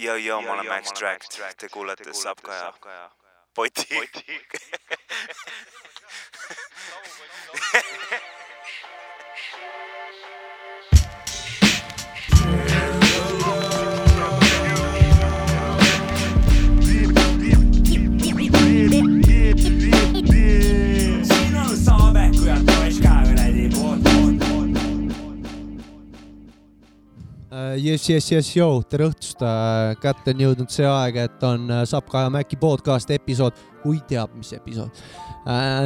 Yo, yo, ma olen Max Tract, te kuulete Sapkaja poti. Jess, jess, jess, joo, tere õhtust. kätte on jõudnud see aeg, et on äh, Sapka ja Mäki podcast episood, oi teab, mis episood.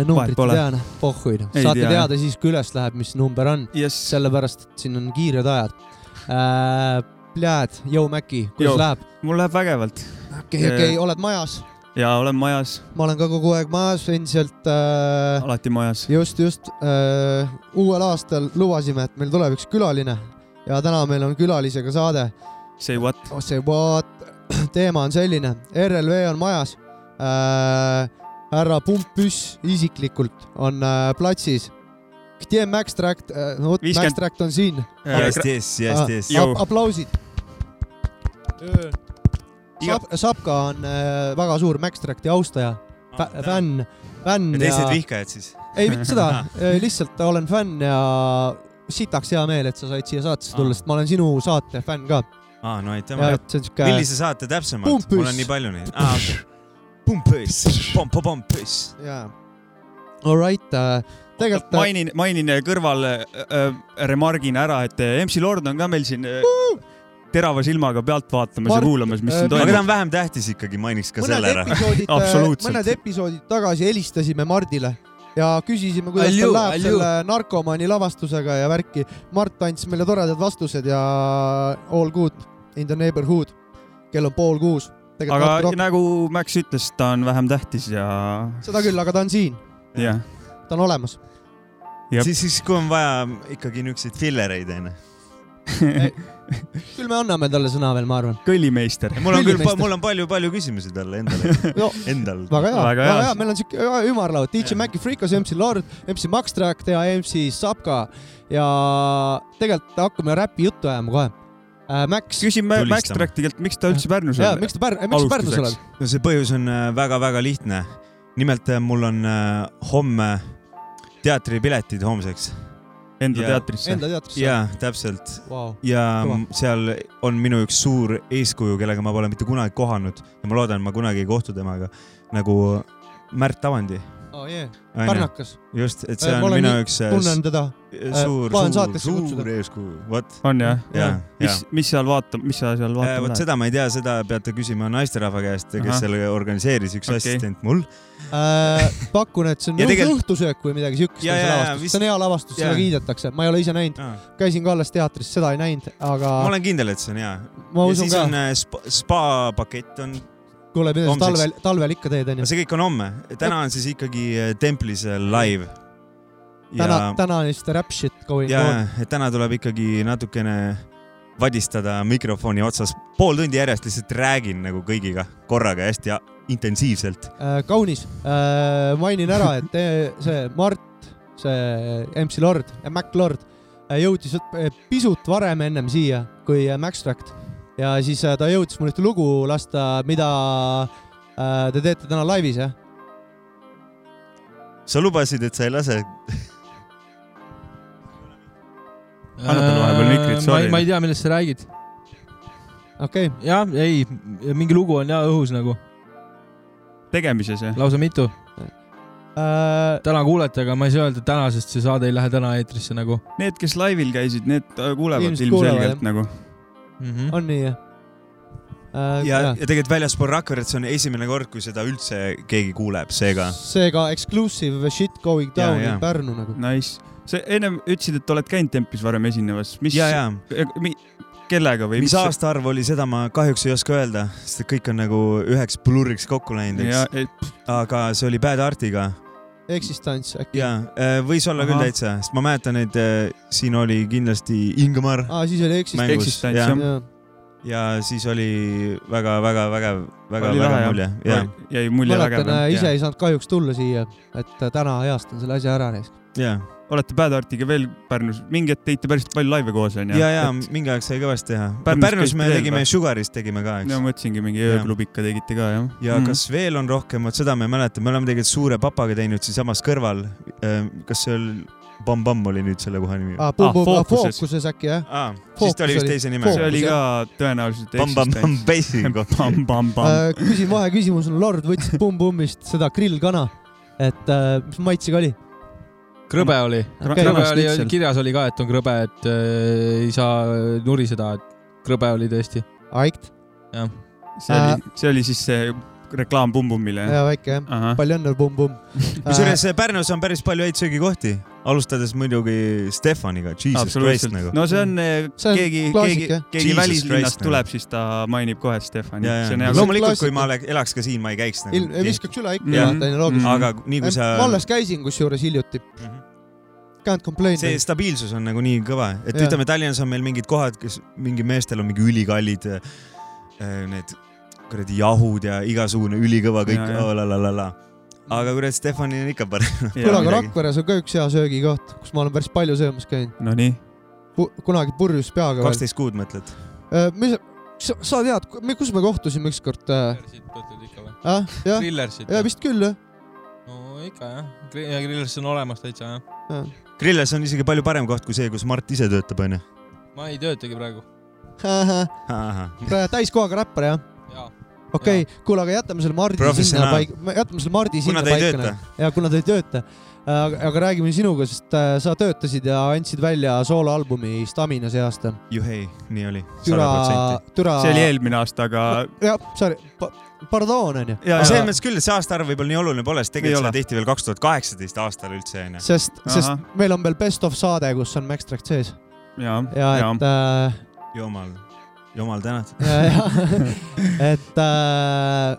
numbrit pole. ei tea, noh, pohhuid. Ei saate tea, teada siis, kui üles läheb, mis number on, jess, sellepärast et siin on kiired ajad. Pljääd, joo Mäki, kuidas läheb? mul läheb vägevalt okei, okei, oled majas? ja olen majas, ma olen ka kogu aeg majas, endiselt äh, alati majas. just, just äh, uuel aastal lubasime, et meil tuleb üks külaline ja täna meil on külalisega saade. Say what oh,? Say what? teema on selline, RLV on majas äh,. härra Pumppüss isiklikult on äh, platsis. Ktiem Max Tract äh,, vot Max Tract on siin. Yes, yes, ah, yes, yes. aplausid. Sab-, Sapka on äh, väga suur Max Tracti austaja Fä, fänn, fänn ja. teised ja... vihkajad siis? ei, mitte seda äh, lihtsalt olen fänn ja sitaks hea meel, et sa said siia saatesse tulla, sest ma olen sinu saate fänn ka. aa, no aitäh, ma siuke. millise saate täpsemalt? Mul on nii palju neid. aa, okei. Pumpüss, pomp-pomp-püss. jaa. All right äh,, tegelikult. mainin, mainin kõrval äh, äh, remargina ära, et äh, MC Lord on ka meil siin äh, terava silmaga pealt vaatamas Mart- ja kuulamas, mis äh, siin aga ta toimub. on vähem tähtis ikkagi, mainiks ka mõned selle ära. Absoluutselt. mõned episoodid tagasi helistasime Mardile ja küsisime, kuidas Alju, tal läheb alju. selle narkomaani lavastusega ja värki. Mart andis meile toredad vastused ja all good in the neighborhood. kell on pool kuus. aga nagu Max ütles, ta on vähem tähtis ja, seda küll, aga ta on siin, jah. ta on olemas. Siis, siis kui on vaja ikkagi niisuguseid fillereid onju. küll me anname talle sõna veel, ma arvan. kõllimeister. mul on küll, mul on palju-palju küsimusi talle endale, no endal. väga hea, Väga hea. hea, meil on siuke ümarlaud, DJ Maci Freekas, MC Lord, MC Max Track ja MC Sapka ja tegelikult hakkame räpi juttu ajama kohe. Max, küsime. Max Tractigalt, miks ta üldse Pärnus on? miks ta Pärn-, miks sa Pärnus oled? no see põhjus on äh, väga-väga lihtne. nimelt äh, mul on äh, homme teatripiletid homseks. Enda Ja- teatrisse. Enda teatrisse? jaa, täpselt. Vau, ja Kõva. seal on minu üks suur eeskuju, kellega ma pole mitte kunagi kohanud ja ma loodan, et ma kunagi ei kohtu temaga, nagu Märt Avandi. Oh jee, pärnakas, just, et see Äh, ma on olen minu üks äh, tunnen teda. suur, tahan suur, suur kutsuda. eeskuju, vot. on jah? ja, ja mis, mis seal vaatab, mis sa seal vaatama vot seda ma ei tea, seda peate küsima naisterahva käest, kes selle organiseeris, üks Okei. assistent mul. pakun, et see on tegelikult- õhtusöök või midagi siukest, ja, ja, lavastus, vist- see on hea lavastus, seda kiidetakse, ma ei ole ise näinud, ma käisin ka alles teatris, seda ei näinud, aga olen kindel, et see on hea. ma ja siis ka on, äh, spa, spa-pakett on, kuule, mida sa talvel, talvel ikka teed, onju. see kõik on homme. täna on siis ikkagi äh, templis äh, live. täna ja,, täna on vist rap shit going ja on. et täna tuleb ikkagi natukene vadistada mikrofoni otsas, pool tundi järjest lihtsalt räägin nagu kõigiga korraga hästi ja intensiivselt. Äh, kaunis, mainin ära, et see Mart, see MC Lord Mac Lord äh, jõudis äh, pisut varem ennem siia kui äh, Max Tract ja siis äh, ta jõudis mul ühte lugu lasta, mida äh, te teete täna laivis, jah? sa lubasid, et sa ei lase. Anna talle vahepeal mikrit, sorry. Äh, ma ei tea, millest sa räägid. okei okay., jah, ei, mingi lugu on ja õhus nagu, tegemises jah? lausa mitu. äh, täna kuulete, aga ma ei saa öelda täna, sest see saade ei lähe täna eetrisse nagu Need, kes laivil käisid, need äh, kuulevad Ilmselt ilmselgelt kuulevad, nagu. mm. -hmm. on nii, jah äh,? ja, ja tegelikult väljaspool Rakveret see on esimene kord, kui seda üldse keegi kuuleb, seega. seega exclusive shit going down Ja, ja. in Pärnu nagu. Nice. sa ennem ütlesid, et oled käinud templis varem esinemas, mis, ja, ja kellega või mis aastaarv oli, seda ma kahjuks ei oska öelda, sest et kõik on nagu üheks plurriks kokku läinud, ja eks., aga see oli Bad Artiga Existence äkki? ja äh, võis olla küll Ahah. täitsa, sest ma mäletan, et äh, siin oli kindlasti Ingemar aa, siis oli Existence. mängus Existence, ja, jah. ja siis oli väga-väga vägev, Oli väga-väga mulje ja jäi mulje mäletan, vägev. ise jah. ei saanud kahjuks tulla siia, et äh, täna heastan selle asja ära neist. ja, olete Bad Artiga veel Pärnus, mingi hetk tegite päris palju laive koos onju. ja, ja mingi aeg sai kõvasti teha. Pärnus Pärnus me tegime? Sugaris tegime ka, ja eks. ma mõtlesingi mingi ööklubika tegite ka jah. ja Mhm. kas veel on rohkem, vot seda ma ei mäleta, me oleme tegelikult Suure Papaga teinud siinsamas kõrval. kas see oli, Bam Bam oli nüüd selle koha nimi? aa, Bum Bum, Fookuses. Fookuses äkki jah? aa, siis ta oli vist oli- teise nime. Fookus, see oli ka tõenäoliselt Bam Bam Bam Bassi kohta. Bam Bam Bam. Äh, küsin vaheküsimus on, Lord võttis Bum Bumist seda grillkana, et äh, mis maitsega oli? Krõbe oli, Okei. krõbe oli kirjas oli ka, et on krõbe, et äh, ei saa nuriseda, et krõbe oli tõesti. Aikt, see oli, see oli siis see reklaam Bum Bumile jah? ja väike jah, palju õnne, Bum Bum. kusjuures Pärnus on päris palju häid söögikohti, alustades muidugi Stefaniga, Jesus Christ nagu. no see on eh, See keegi, keegi keegi Jesus välislinnast Christ, tuleb, siis ta mainib kohe Stefani. Loomulikult- kui ma elaks ka siin, ma ei käiks nagu. viskaks üle ikka, vaata, onju, loogiliselt. aga nii kui sa. ma alles käisin kusjuures hiljuti, can't complain. see stabiilsus on nagu nii kõva, et Jah. ütleme, Tallinnas on meil mingid kohad, kes mingi meestel on mingi ülikallid äh, need kuradi jahud ja igasugune ülikõva kõik Ja, ja. oh,, la la la la. Aga kurat, Stefani on ikka parem. kuule, aga. Rakveres on ka üks hea söögikoht, kus ma olen päris palju söömas käinud. Nonii, kunagi purjus peaga kaksteist kuud mõtled? mis, sa, tead, kus me kohtusime ükskord äh,? Grillersit mõtled ikka või? ah, jah, Grillersit? ja vist küll jah. no ikka jah, ja Grillers on olemas täitsa jah. Grilles on isegi palju parem koht kui see, kus Mart ise töötab, onju. ma ei töötagi praegu. täiskohaga räppar jah? Okei okay., kuule, aga jätame selle Mardi sinna paika, jätame selle Mardi kuna sinna paika. tööta. ja kuna ta ei tööta. aga, aga räägime sinuga, sest äh, sa töötasid ja andsid välja sooloalbumi Stamina see aasta. juhei, nii oli. türa, türa. see oli eelmine aasta, aga jah, sorry, pardon onju. ja, aga selles ja mõttes küll, see aastaarv võib-olla nii oluline pole, sest Ei tegelikult ole. seda tehti veel kaks tuhat kaheksateist aastal üldse onju. sest, sest meil on veel best of saade, kus on Max Tract sees ja, ja ja et äh, jumal, jumal tänatud. et äh,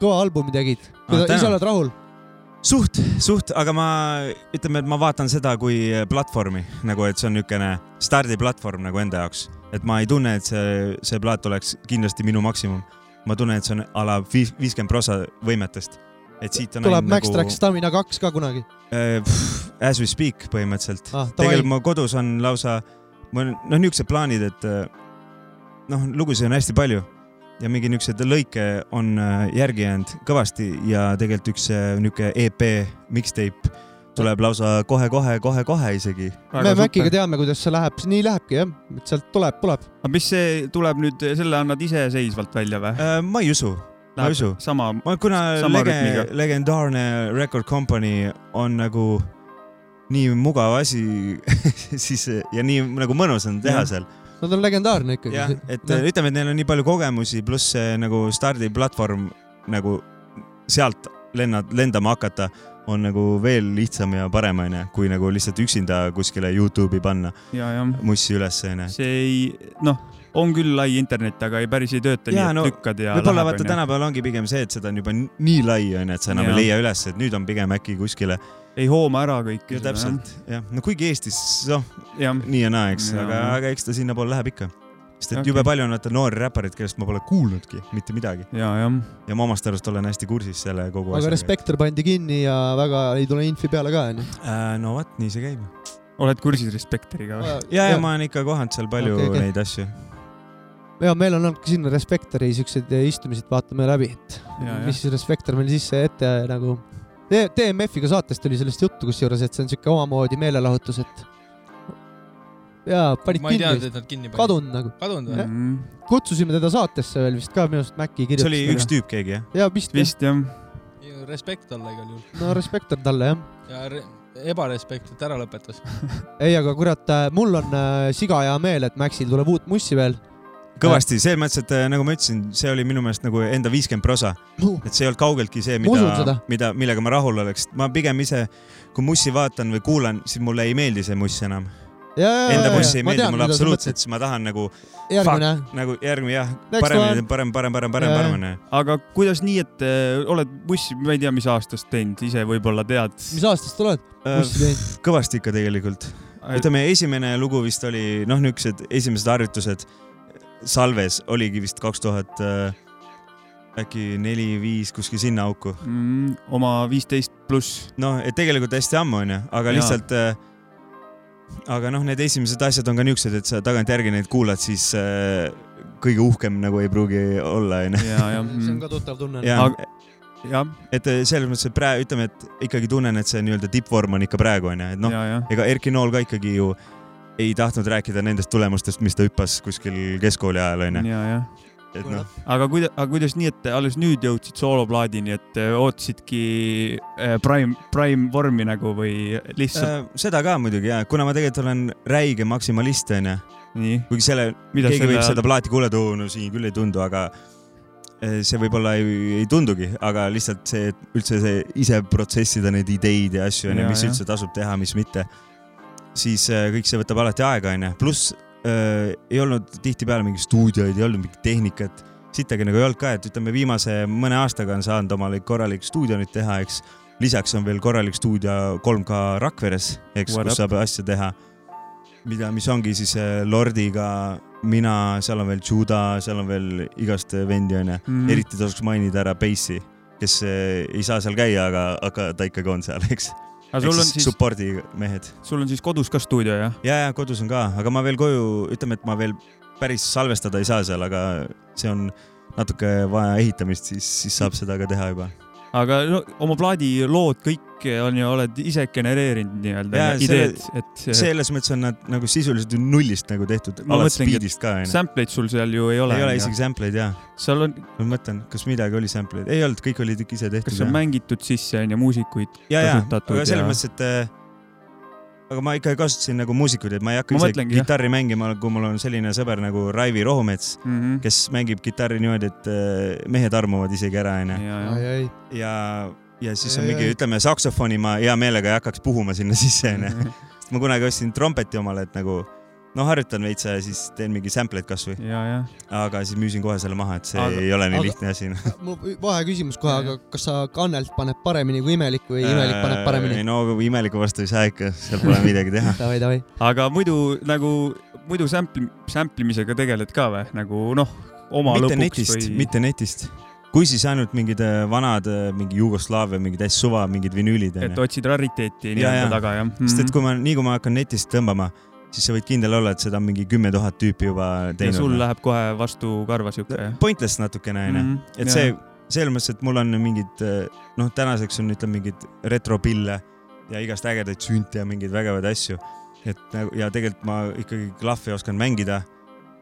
kõva albumi tegid. Ah, ise oled rahul? suht, suht, aga ma ütleme, et ma vaatan seda kui platvormi nagu, et see on niisugune stardiplatvorm nagu enda jaoks, et ma ei tunne, et see, see plaat oleks kindlasti minu maksimum. ma tunnen, et see on a la viis- viiskümmend prosa võimetest. et siit on tuleb Max nagu, Tract Stamina kaks ka kunagi äh, as we speak põhimõtteliselt ah,? tegelikult mu kodus on lausa, mul on noh, niisugused plaanid, et äh, noh, lugusid on hästi palju ja mingi niisuguseid lõike on äh, järgi jäänud kõvasti ja tegelikult üks äh, niisugune EP mixtape tuleb lausa kohe-kohe-kohe-kohe isegi. me Maciga teame, kuidas see läheb, nii lähebki jah, et sealt tuleb, tuleb. aga mis see tuleb nüüd, selle annad iseseisvalt välja või? Äh, ma ei usu, ma ei usu. sama, ma, kuna Sama lege, legendaarne record company on nagu nii mugav asi siis ja nii nagu mõnus on teha Jah. seal Nad on legendaarne ikkagi. jah, et Noh. ütleme, et neil on nii palju kogemusi, pluss see nagu stardiplatvorm nagu sealt lennad, lendama hakata on nagu veel lihtsam ja parem onju, kui nagu lihtsalt üksinda kuskile Youtube'i panna ja, ja mussi ülesse onju. see ei, noh, on küll lai internet, aga ei päris ei tööta nii, Jaa, et no lükkad ja võib-olla vaata tänapäeval ongi pigem see, et seda on juba nii lai onju, et sa enam Jaa. ei leia üles, et nüüd on pigem äkki kuskile. ei hooma ära kõike ja. täpselt jah, no kuigi Eestis noh, nii ja naa, eks, aga, aga eks ta sinnapoole läheb ikka. sest et Okei. jube palju on vaata noori räppareid, kellest ma pole kuulnudki mitte midagi ja, jah. ja ma omast arust olen hästi kursis selle kogu aga. Respektor pandi kinni ja väga ei tule infi peale ka onju. Äh, no vot, nii see käib. oled kursis Respektoriga või? ja, ja ma olen ikka kohanud seal palju okay, okay. neid asju. Ja meil on olnud ka sinna Respektori siukseid istumised, vaatame läbi, et Ja, ja. mis siis Respektor meil sisse ette nagu. DMF-iga saatest oli sellest juttu kusjuures, et see on siuke omamoodi meelelahutus, et jaa, panid ma ei teadnud, kinni, et nad kinni panid. kadunud nagu. kadunud või? kutsusime teda saatesse veel vist ka, minu arust Maci kirjutas. see oli üks. tüüp keegi jah? jaa, vist, vist.. jah. respekt talle igal juhul. no Respektor talle jah. ja re- ebarespekt, et ära lõpetas. ei, aga kurat, mul on äh, siga hea meel, et Maxil tuleb uut mussi veel. kõvasti, selles mõttes, et äh, nagu ma ütlesin, see oli minu meelest nagu enda viiskümmend prosa, et see ei olnud kaugeltki see, mida mida, millega ma rahul oleks. ma pigem ise, kui mussi vaatan või kuulan, siis mulle ei meeldi see muss enam. Enda mussi ei meeldi mulle absoluutselt, siis ma tahan nagu, järgmine. nagu järgmine jah, paremini parem, parem, parem, parem, Jaa. parem onju. aga kuidas nii, et äh, oled bussi, ma ei tea, mis aastast teinud, ise võib-olla tead. mis aastast oled mussi teinud? kõvasti ikka tegelikult. ütleme, esimene lugu vist oli noh, niisugused esimesed harjutused Salves oligi vist kaks tuhat äkki neli-viis kuskil sinna auku. mm,. oma viisteist pluss. noh, et tegelikult hästi ammu onju, aga Jaa. lihtsalt äh, aga noh, need esimesed asjad on ka niuksed, et sa tagantjärgi neid kuulad, siis äh, kõige uhkem nagu ei pruugi olla onju. ja, ja see on ka tuttav tunne. ja jah, et äh, selles mõttes, et praegu ütleme, et ikkagi tunnen, et see nii-öelda tippvorm on ikka praegu onju, et noh, ja, ja. ega Erki Nool ka ikkagi ju ei tahtnud rääkida nendest tulemustest, mis ta hüppas kuskil keskkooli ajal onju, ja, ja. et noh, aga kuida-, aga kuidas nii, et alles nüüd jõudsid sooloplaadini, et äh, ootasidki äh, prime, prime vormi nagu või lihtsalt? Äh, seda ka muidugi ja, kuna ma tegelikult olen räige maksimalist onju, kuigi selle keegi võib seda plaati kuulata, oo no siin küll ei tundu, aga see võib-olla ei, ei tundugi, aga lihtsalt see, et üldse see ise protsessida neid ideid ja asju onju, mis jah. üldse tasub teha, mis mitte, siis eh, kõik see võtab alati aega onju, pluss äh, ei olnud tihtipeale mingeid stuudioid, ei olnud mingit tehnikat, sittagi nagu ei olnud ka, et ütleme, viimase mõne aastaga on saanud omale korralik stuudio nüüd teha, eks. lisaks on veel korralik stuudio 3K Rakveres, eks, kus up? saab asja teha mida, mis ongi siis äh, Lordiga, mina, seal on veel Juda, seal on veel igast vendi onju mm.. eriti tasuks mainida ära Base'i, kes äh, ei saa seal käia, aga, aga ta ikkagi on seal, eks. Ehk sul on siis siis, support'i mehed. sul on siis kodus ka stuudio jah? ja, ja kodus on ka, aga ma veel koju, ütleme, et ma veel päris salvestada ei saa seal, aga see on natuke vaja ehitamist, siis, siis saab seda ka teha juba. Aga no, oma plaadi lood kõik on ju, oled ise genereerinud nii-öelda ideed, et selles mõttes on nad nagu sisuliselt ju nullist nagu tehtud, alates beat'ist ka onju. sample'id sul seal ju ei ole. ei ole isegi sample'id ja, seal on, ma mõtlen, kas midagi oli sample'id, ei olnud, kõik olid ikka ise tehtud. kas on mängitud sisse onju muusikuid ja, ja, kasutatud aga selles ja- mõttes, et äh, aga ma ikka kasutasin nagu muusikuid, et ma ei hakka Ma ise mõtlengi, jah. kitarri mängima, kui mul on selline sõber nagu Raivi Rohumets, mm? -hmm. kes mängib kitarri niimoodi, et äh, mehed armuvad isegi ära, onju. ja, ja. ja, ja siis on mingi, ütleme, saksofoni ma hea meelega ei hakkaks puhuma sinna sisse, onju. ma kunagi ostsin trompeti omale, et nagu noh, harjutan veitsa ja siis teen mingi sample'id kasvõi, ja, ja. aga siis müüsin kohe selle maha, et see Aga- ei ole nii aga- lihtne asi. vaheküsimus kohe, aga kas sa kannelt paned paremini kui imelik või imelik paneb paremini? no imeliku vastu ei saa ikka, seal pole midagi teha. davai, davai. aga muidu nagu, muidu sample, sample imisega tegeled ka või nagu noh, oma mitte lõpuks netist või mitte netist. kui siis ainult mingid äh, vanad, mingi Jugoslaavia mingid hästi suva, mingid vinüülid et otsid rariteeti nii-öelda taga jah mm sest et kui ma, nii kui ma hakkan netist tõmbama, siis sa võid kindel olla, et seda on mingi kümme tuhat tüüpi juba ja teinud. sul läheb kohe vastu karva siuke Pointless natukene onju Mhm, et jaa. see, selles mõttes, et mul on mingid noh, tänaseks on ütleme mingid retropille ja igast ägedaid sünte ja mingeid vägevaid asju. et nagu ja tegelikult ma ikkagi klahvi oskan mängida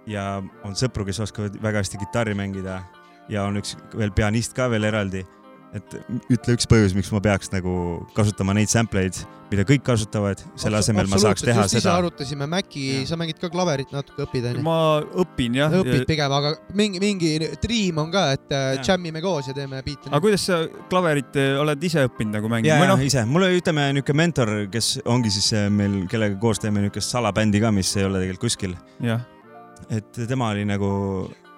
ja on sõpru, kes oskavad väga hästi kitarri mängida ja on üks veel pianist ka veel eraldi. Et ütle üks põhjus, miks ma peaks nagu kasutama neid sample eid, mida kõik kasutavad, selle asemel ma saaks teha just seda. arutasime, Maci Jaa., sa mängid ka klaverit natuke, õpid onju? ma õpin jah. õpid pigem, aga mingi, mingi dream on ka, et äh, Jaa. jam ime koos ja teeme biite. aga kuidas sa klaverit eh, oled ise õppinud nagu mängima ja või noh, ise, mul oli ütleme niisugune mentor, kes ongi siis äh, meil, kellega koos teeme niisugust salabändi ka, mis ei ole tegelikult kuskil. et tema oli nagu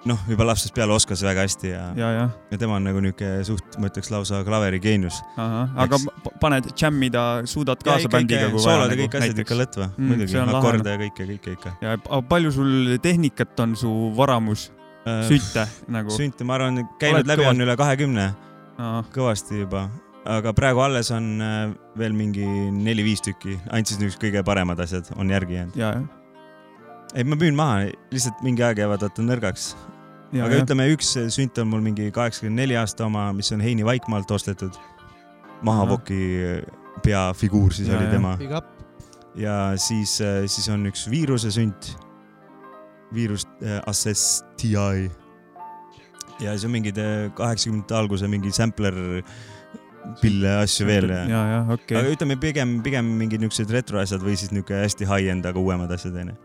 noh, juba lapsest peale oskas väga hästi ja, ja., ja, ja tema on nagu niisugune suht, ma ütleks lausa klaverigeenius. aga p- paned jammida, suudad kaasa bändiga, kui vaja soolod ja nagu kõik asjad ikka lõtva. Mm, muidugi akorde ja kõike, kõike ikka. ja palju sul tehnikat on su varamus, sünte nagu? sünte, ma arvan, käinud Oled läbi kõvasti- on üle kahekümne, kõvasti juba, aga praegu alles on äh, veel mingi neli-viis tükki, ainult siis niisugused kõige paremad asjad on järgi jäänud. ja, ei, ma müün maha, lihtsalt mingi aeg jäävad vaata nõrgaks. ja, aga ja, ütleme, üks sünt on mul mingi kaheksakümne neli aasta oma, mis on Heini Vaikmaalt ostetud. Mahavoki peafiguur siis Ja, oli tema ja siis, siis on üks viiruse sünt. viirus äh, Assess TI. ja siis on mingid äh, kaheksakümnendate alguse mingi sampler pille asju veel ja. ja, ja okei aga ütleme pigem, pigem mingid niisugused retroasjad või siis niisugune hästi high-end, aga uuemad asjad onju.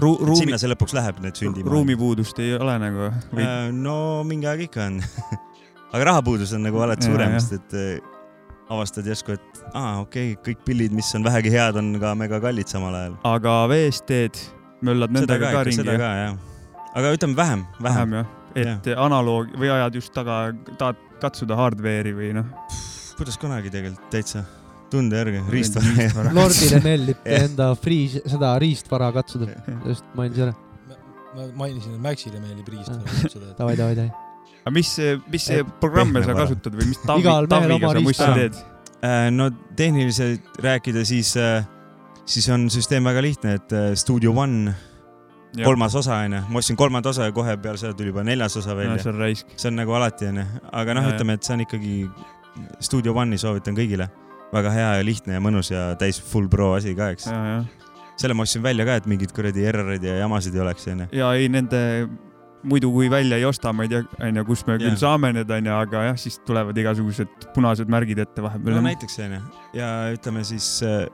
Ru-, ruumi sinna, see lõpuks läheb, need sündima. ruumipuudust ei ole nagu või? Äh, no mingi aeg ikka on. aga rahapuudus on nagu alati Ja, suurem, sest et äh, avastad järsku, et aa, okei okay,, kõik pillid, mis on vähegi head, on ka mega kallid samal ajal. aga VST-d, möllad nendega ka ka ringi seda? ka jah. aga ütleme vähem, vähem. vähem jah, et analoog või ajad just taga, tahad katsuda hardware'i või noh. kuidas kunagi tegelikult täitsa, tunde järgi, riistvara. Lordile meeldib enda free, seda riistvara katsuda, just mainisin ära. ma mainisin, et Maxile meeldib riist kutsuda, et davai, davai, davai. aga mis, mis programme sa kasutad või mis tavi, taviga sa riist- teed? Äh, no tehniliselt rääkida, siis, siis on süsteem väga lihtne, et äh, Studio One, kolmas osa onju, ma ostsin kolmanda osa ja kohe peale seda tuli juba neljas osa no välja. see on raisk. see on nagu alati onju, aga noh, Ja, ja. ütleme, et see on ikkagi Studio One'i soovitan kõigile. Väga hea ja lihtne ja mõnus ja täis full pro asi ka, eks. ja, ja, selle ma ostsin välja ka, et mingeid kuradi erroreid ja jamasid ei oleks onju. ja ei nende muidu kui välja ei osta, ma ei tea, onju, kus me Jaa. küll saame need onju, aga jah, siis tulevad igasugused punased märgid ette vahepeal no. näiteks onju ja ütleme siis äh,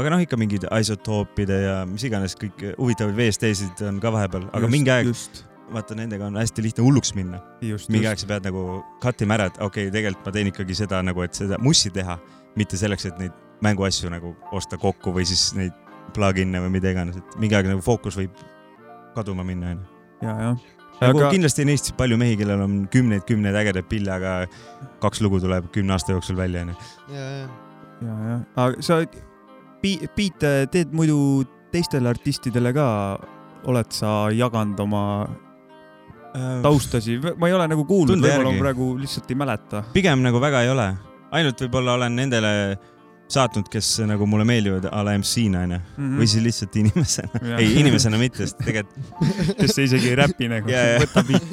aga noh, ikka mingid isotoopide ja mis iganes kõik huvitavaid VST-sid on ka vahepeal, aga Just, mingi aeg, vaata nendega on hästi lihtne hulluks minna. mingi just aeg sa pead nagu cut ima ära, et okei okay,, tegelikult ma teen ikkagi seda nagu, et seda mussi teha, mitte selleks, et neid mänguasju nagu osta kokku või siis neid plugin'e või mida iganes, et mingi aeg nagu fookus võib kaduma minna onju. ja, ja. nagu aga kindlasti on Eestis palju mehi, kellel on kümneid-kümneid ägedaid pille, aga kaks lugu tuleb kümne aasta jooksul välja onju. ja, ja, ja, ja, aga sa biite teed muidu teistele artistidele ka, oled sa jaganud oma taustasi, ma ei ole nagu kuulnud, võib-olla praegu lihtsalt ei mäleta. pigem nagu väga ei ole, ainult võib-olla olen nendele saatnud, kes nagu mulle meeldivad a la MC-na onju, või siis lihtsalt inimesena. Jaa. ei, inimesena mitte, sest tegelikult, kes isegi ei räpi nagu Jaa, jaa. võta biit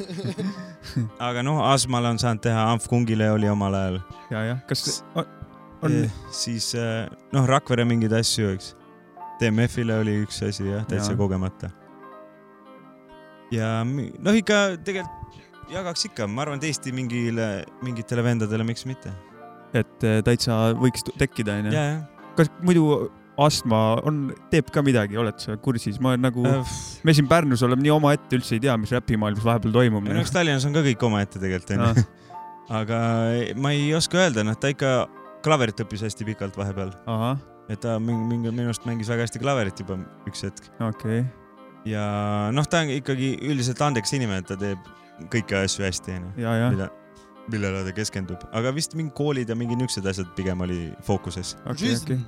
aga noh, Asmale on saanud teha, Amf Kungile oli omal ajal. ja, jah, kas on, on Eh, siis eh, noh, Rakvere mingeid asju, eks. DMF-ile oli üks asi jah, täitsa Jaa. kogemata. ja noh, ikka tegelikult jagaks ikka, ma arvan, et Eesti mingile, mingitele vendadele, miks mitte. Et eh, täitsa võiks tekkida, onju. kas muidu Astma on, teeb ka midagi, oled sa kursis, ma nagu, Äh, me siin Pärnus oleme nii omaette, üldse ei tea, mis räpimaailmas vahepeal toimub. minu arust Tallinnas on ka kõik omaette tegelikult onju. aga ei- ma ei oska öelda, noh, ta ikka klaverit õppis hästi pikalt vahepeal, et ta mingi, mingi minu arust mängis väga hästi klaverit juba üks hetk okei okay.. ja noh, ta on ikkagi üldiselt andekas inimene, et ta teeb kõiki asju hästi onju, mida, millele ta keskendub, aga vist mingi koolid ja mingid niisugused asjad pigem oli fookuses. okei, okei.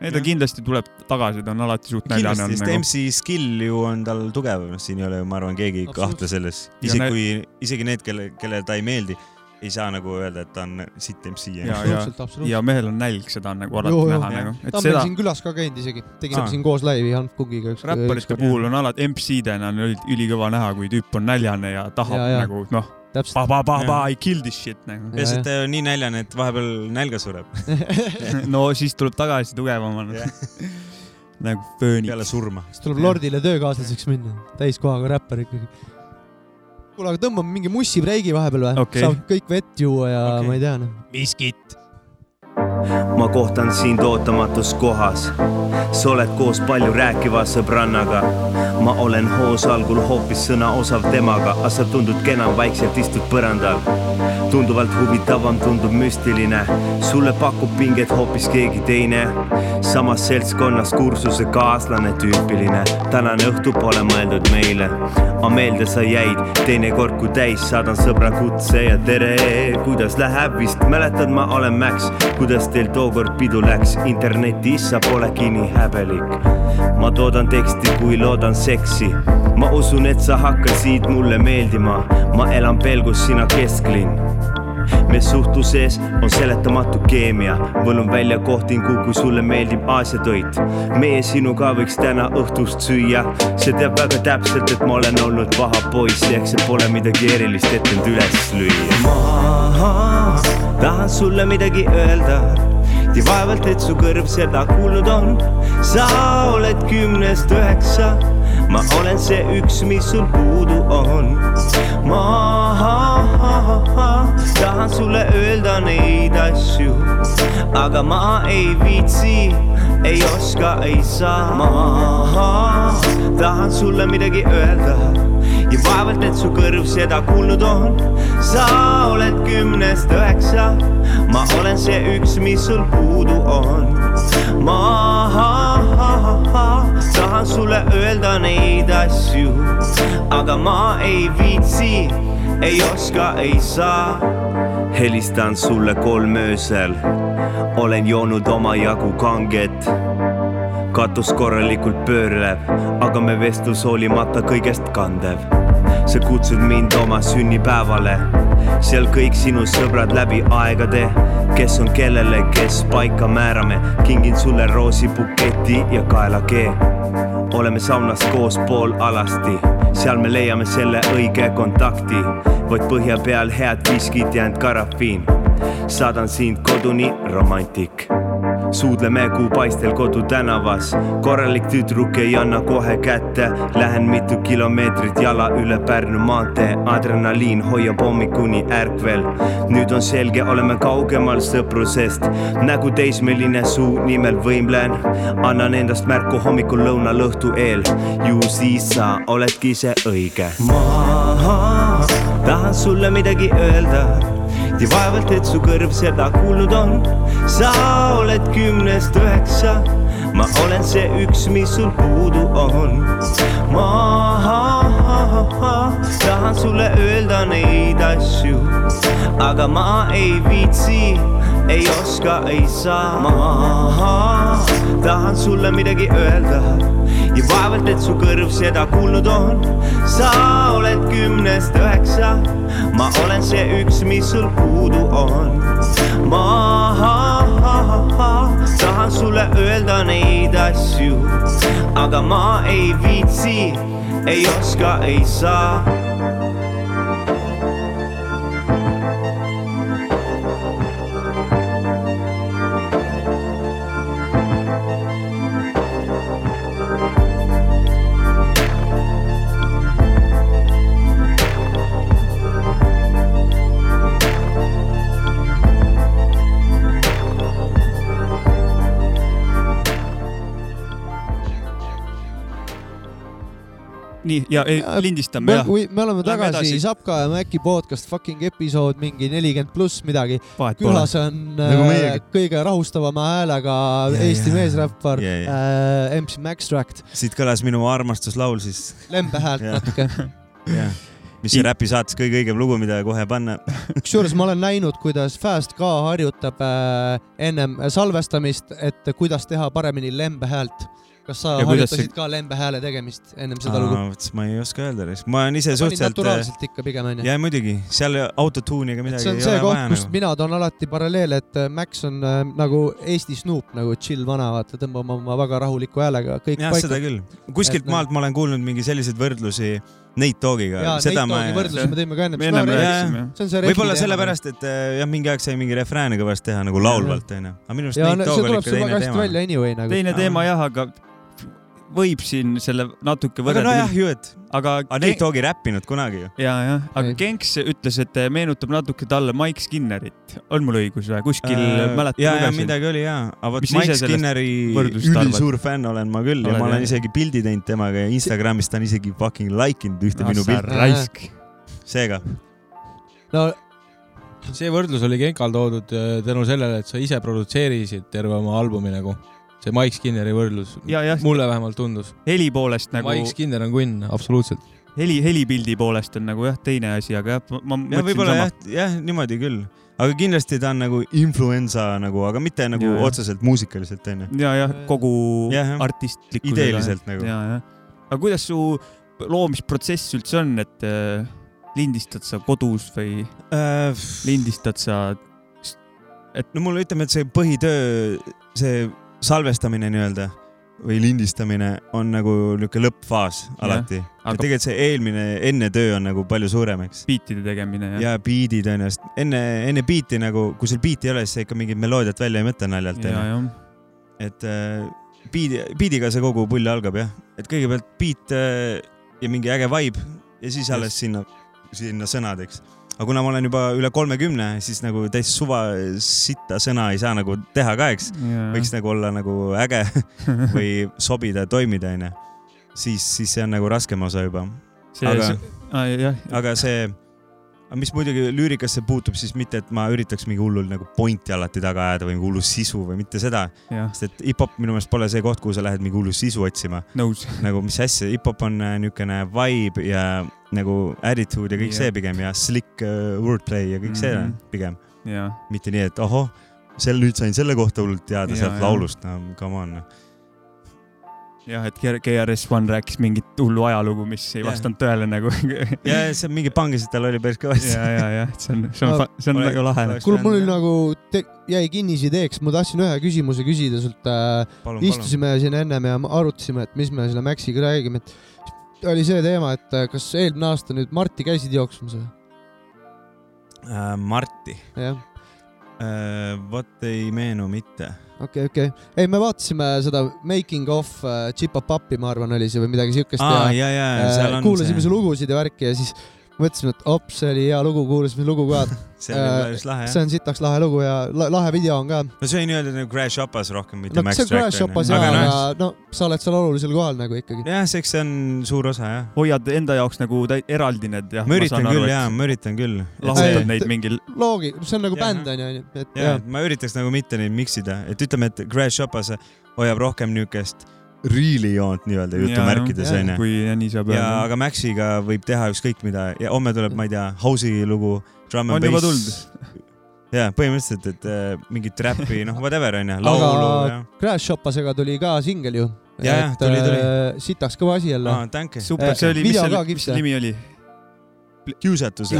ei, ta Jah. kindlasti tuleb tagasi, ta on alati suht näljane kindlasti, sest nagu. MC skill ju on tal tugev, noh, siin ei ole ju, ma arvan, keegi ei kahtle selles, Ja isegi ne- kui, isegi need, kelle, kellele ta ei meeldi, ei saa nagu öelda, et ta on sitt MC Ja, absoluutselt. ja mehel on nälg, seda on nagu alati Joo, näha Jah. nagu, et ta on meil seda siin külas ka käinud isegi, tegime Aa. siin koos laivi Hanf Kungiga üks. räpparite puhul on alati MC-dena on ülikõva näha, kui tüüp on näljane ja tahab Ja, ja, ja. nagu noh, täpselt. pa-pa-pa-pa, I kill this shit nagu. lihtsalt ta on nii näljane, et vahepeal nälga sureb no siis tuleb tagasi tugevamana nagu fööniks peale. surma. siis tuleb Lordile töökaaslaseks minna, täiskohaga räppar ikkagi. kuule, aga tõmbame mingi mussibreigi vahepeal või Okei. saab kõik vett juua ja okay. ma ei tea noh. miskit. Ma kohtan sind ootamatus kohas. sa oled koos palju rääkiva sõbrannaga. ma olen hoos algul hoopis sõnaosav temaga, aga sa tundud kena, vaikselt istud põrandal. tunduvalt huvitavam tundub müstiline, sulle pakub pinget hoopis keegi teine. samas seltskonnas kursuse kaaslane tüüpiline. tänane õhtu pole mõeldud meile, aga meelde sa jäid, teinekord kui täis saadan sõbra kutse ja tere, kuidas läheb, vist mäletad, ma olen Max, kuidas teil tookord pidu läks, internetis sa polegi nii häbelik. ma toodan teksti, kui loodan seksi, ma usun, et sa hakkasid mulle meeldima, ma elan pelgus, sina kesklinn me suhtluses on seletamatu keemia, võlun välja kohtingu, kui sulle meeldib Aasia toit. meie sinuga võiks täna õhtust süüa, see teab väga täpselt, et ma olen olnud paha poiss, ehk see pole midagi erilist, et end üles lüüa. ma tahan sulle midagi öelda ja vaevalt, et su kõrv seda kuulnud on. sa oled kümnest üheksa, ma olen see üks, mis sul puudu on. ma tahan sulle öelda neid asju, aga ma ei viitsi, ei oska, ei saa. ma tahan sulle midagi öelda ja vaevalt, et su kõrv seda kuulnud on. sa oled kümnest üheksa, ma olen see üks, mis sul puudu on. ma tahan sulle öelda neid asju, aga ma ei viitsi, ei oska, ei saa. helistan sulle kolm öösel, olen joonud omajagu kanget katus korralikult pöörleb, aga me vestlus hoolimata kõigest kandev. Sa kutsud mind oma sünnipäevale. Seal kõik sinu sõbrad läbi aegade, kes on kellele, kes paika määrame, kingin sulle roosibuketi ja kaelakee. oleme saunas koos pool alasti, seal me leiame selle õige kontakti, vaid põhja peal head viskid ja end karafiin. saadan sind koduni, romantik suudleme kuupaistel kodutänavas, korralik tüdruk ei anna kohe kätte, lähen mitu kilomeetrit jala üle Pärnu maantee, adrenaliin hoiab hommikuni ärkvel. nüüd on selge, oleme kaugemal sõprusest, nägu teismeline suu nimel võimlen, annan endast märku hommikul lõuna lõhtu eel, ju siis sa oledki see õige. ma tahan sulle midagi öelda ja vaevalt, et su kõrv seda kuulnud on. sa oled kümnest üheksa, ma olen see üks, mis sul puudu on. ma tahan sulle öelda neid asju, aga ma ei viitsi, ei oska, ei saa. ma tahan sulle midagi öelda ja vaevalt, et su kõrv seda kuulnud on. sa oled kümnest üheksa, ma olen see üks, mis sul puudu on. ma tahan sulle öelda neid asju, aga ma ei viitsi, ei oska, ei saa nii ja ei, Ja, lindistame me, jah, me, me oleme tagasi edasi. Sapka ja Mäki podcast fucking episood mingi nelikümmend pluss midagi. külas on Nagu äh, meiegi. kõige rahustavama häälega Ja, Eesti ja. meesräppar Ja, ja. äh, MC Maxtract, siit kõlas minu armastuslaul siis, lembe häält natuke. jah. mis see räpi saates kõige õigem lugu, mida kohe panna. kusjuures ma olen näinud, kuidas Fast ka harjutab äh, ennem salvestamist, et kuidas teha paremini lembe häält. Kas sa Ja harjutasid see- ka lembe hääle tegemist ennem seda lugu? ma ei oska öelda, ma olen ise panid suhteliselt. naturaalselt ikka pigem onju? ja muidugi, seal autotune'iga midagi see on ei see ole koht, vaja kust nagu. mina toon alati paralleele, et äh, Max on äh, nagu Eesti Snoop nagu chill vana, vaata, tõmbab oma väga rahuliku häälega kõik jah, seda paika. küll. kuskilt Et maalt ma olen kuulnud mingi selliseid võrdlusi Nate Dogiga jaa, neid seda ma toogi võrdlusi me tõime ka see on see võib-olla sellepärast, et äh, jah, mingi aeg sai mingi refrääni kõvasti teha nagu laulvalt onju, aga minu arust ja Dogg see oli ikka teine teema. välja anyway nagu. teine Aa. teema jah, aga võib siin selle natuke aga nojah võrrelda. ju, et, aga aga Nate Dogg ei räppinud kunagi ju. ja, jah, aga Ei. Genks ütles, et meenutab natuke talle Mike Skinnerit. on mul õigus või? kuskil Äh, mäletan, ja, ja midagi oli ja, aga vot Mike Skinneri ülisuur fänn olen ma küll ja Oled, ma olen jah? isegi pildi teinud temaga ja Instagramis ta on isegi fucking like inud ühte minu pilti, raisk. seega no see võrdlus oli Genkal toodud äh, tänu sellele, et sa ise produtseerisid terve oma albumi nagu. See Mike Skinneri võrdlus, ja, mulle vähemalt tundus heli poolest nagu. Mike Skinner on kunn, absoluutselt. heli, helipildi poolest on nagu jah, teine asi, aga jah, ma ja mõtlesin võib-olla jah sama., jah, niimoodi küll, aga kindlasti ta on nagu influenza nagu, aga mitte nagu Ja, ja. otseselt muusikaliselt onju, ja, jah, kogu jah. artistlikkusega. ideeliselt nagu. ja, jah. aga kuidas su loomisprotsess üldse on, et äh, lindistad sa kodus või Äh, lindistad sa? no mulle ütleme, et see põhitöö, see salvestamine nii-öelda või lindistamine on nagu niisugune lõppfaas alati. aga- tegelikult see eelmine, enne töö on nagu palju suurem, eks. biitide tegemine ja, ja biidid onju, sest enne, enne biiti nagu, kui sul biiti ei ole, siis sa ikka mingit meloodiat välja ei mõtle naljalt et äh, biidi, biidiga see kogu pull algab jah, et kõigepealt biit äh, ja mingi äge vibe ja siis alles sinna, sinna sõnad, eks. Aga kuna ma olen juba üle kolmekümne, siis nagu täis suva sitta sõna ei saa nagu teha ka, eks. võiks nagu olla nagu äge või sobida toimida, onju. siis, siis see on nagu raskem osa juba. see aga- ah,, jah, aga mis muidugi lüürikasse puutub, siis mitte, et ma üritaks mingi hullul nagu pointi alati taga ajada või mingi hullu sisu või mitte seda, sest et hip-hop minu meelest pole see koht, kuhu sa lähed mingi hullu sisu otsima. nagu mis asja, hip-hop on äh, niisugune vibe ja nagu attitude ja kõik Jah. see pigem ja slick uh, wordplay ja kõik see Mhm. pigem, ja, mitte nii, et ohoh, sel nüüd sain selle kohta hullult teada sealt laulust, no come on. jah, et KRS One rääkis mingit hullu ajalugu, mis ei Jah. vastanud tõele nagu. ja see mingi pangasid tal oli päris kõvasti. ja, ja, ja see on, see on No,, see on väga lahe. kuule, mul oli nagu, jäi kinnise ideeks, ma tahtsin ühe küsimuse küsida sult äh,. palun, palun. istusime siin ennem ja arutasime, et mis me selle Maxiga räägime, et oli see teema, et äh, kas eelmine aasta nüüd Marti käisid jooksmas või? Äh, Marti, jah, vot ei meenu mitte. okei, okei. ei, me vaatasime seda Making of äh, Chip Up Upi, ma arvan, oli see või midagi siukest aa, ja ja, ja, seal äh, on kuulasime see su, lugusid ja värki ja siis mõtlesime, et ops, see oli hea lugu, kuulasime lugu ka. see oli äh, päris lahe see jah. on sitaks lahe lugu ja la lahe video on ka. no see oli nii-öelda nagu Crash Upas rohkem, mitte no Max see on Crash Track Shopas onju. ja, aga noh, no sa oled seal olulisel kohal nagu ikkagi. jah, eks see on suur osa jah. hoiad enda jaoks nagu eraldi need jah. ma üritan küll jaa, ma üritan küll. lahutad Ei, neid mingil, loogi, see on nagu Jah, bänd onju, et ja jah, ma üritaks nagu mitte neid mix ida, et ütleme, et Crash Upas hoiab rohkem niukest riili joont nii-öelda jutumärkides jah, onju. kui nii saab öelda. aga Maxiga võib teha ükskõik mida ja homme tuleb, ma ei tea, house'i lugu, On and juba bass. ja põhimõtteliselt, et äh, mingit räppi, noh, whatever onju, laulu aga. Crash Shopasega tuli ka singel ju. Ja, ja, tuli, tuli. sitaks kõva asi jälle. tänke. super, see oli, mis selle mis selle nimi oli? kiusatus.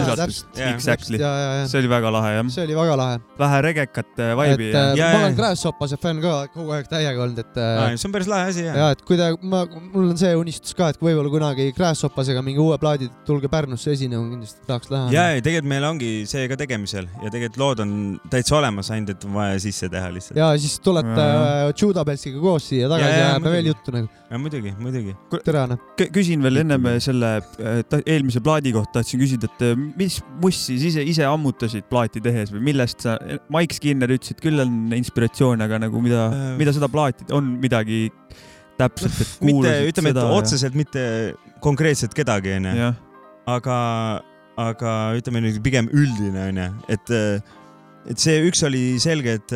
Exactly. ja, ja, ja see oli väga lahe jah. see oli väga lahe. vähe regekat äh, et vibe'i ja äh, Ja, ma ja. olen Crash Shopase fänn ka kogu aeg täiega olnud, et äh, see on päris lahe asi jah. ja et kui te, ma, mul on see unistus ka, et kui võib-olla kunagi Crash Shopasega mingi uue plaadi, tulge Pärnusse esinema, kindlasti tahaks ja, näha. ja tegelikult meil ongi see ka tegemisel ja tegelikult lood on täitsa olemas, ainult et on vaja sisse teha lihtsalt. ja siis tulete Ja. äh, Judabelsiga koos siia tagasi Ja, ja ja, jääb veel juttu nagu. ja muidugi, muidugi. tere. K- küsin veel ennem selle eelmise plaadi kohta tahtsin küsida, et äh, mis mussi ise, ise ammutasid plaati tehes või millest sa, Mike Skinner ütles, et küll on inspiratsioon, aga nagu mida Äh., mida seda plaati, on midagi täpselt, et mitte, kuulasid ütleme, et otseselt mitte konkreetselt kedagi onju, aga, aga ütleme nüüd pigem üldine onju, et, et see üks oli selge, et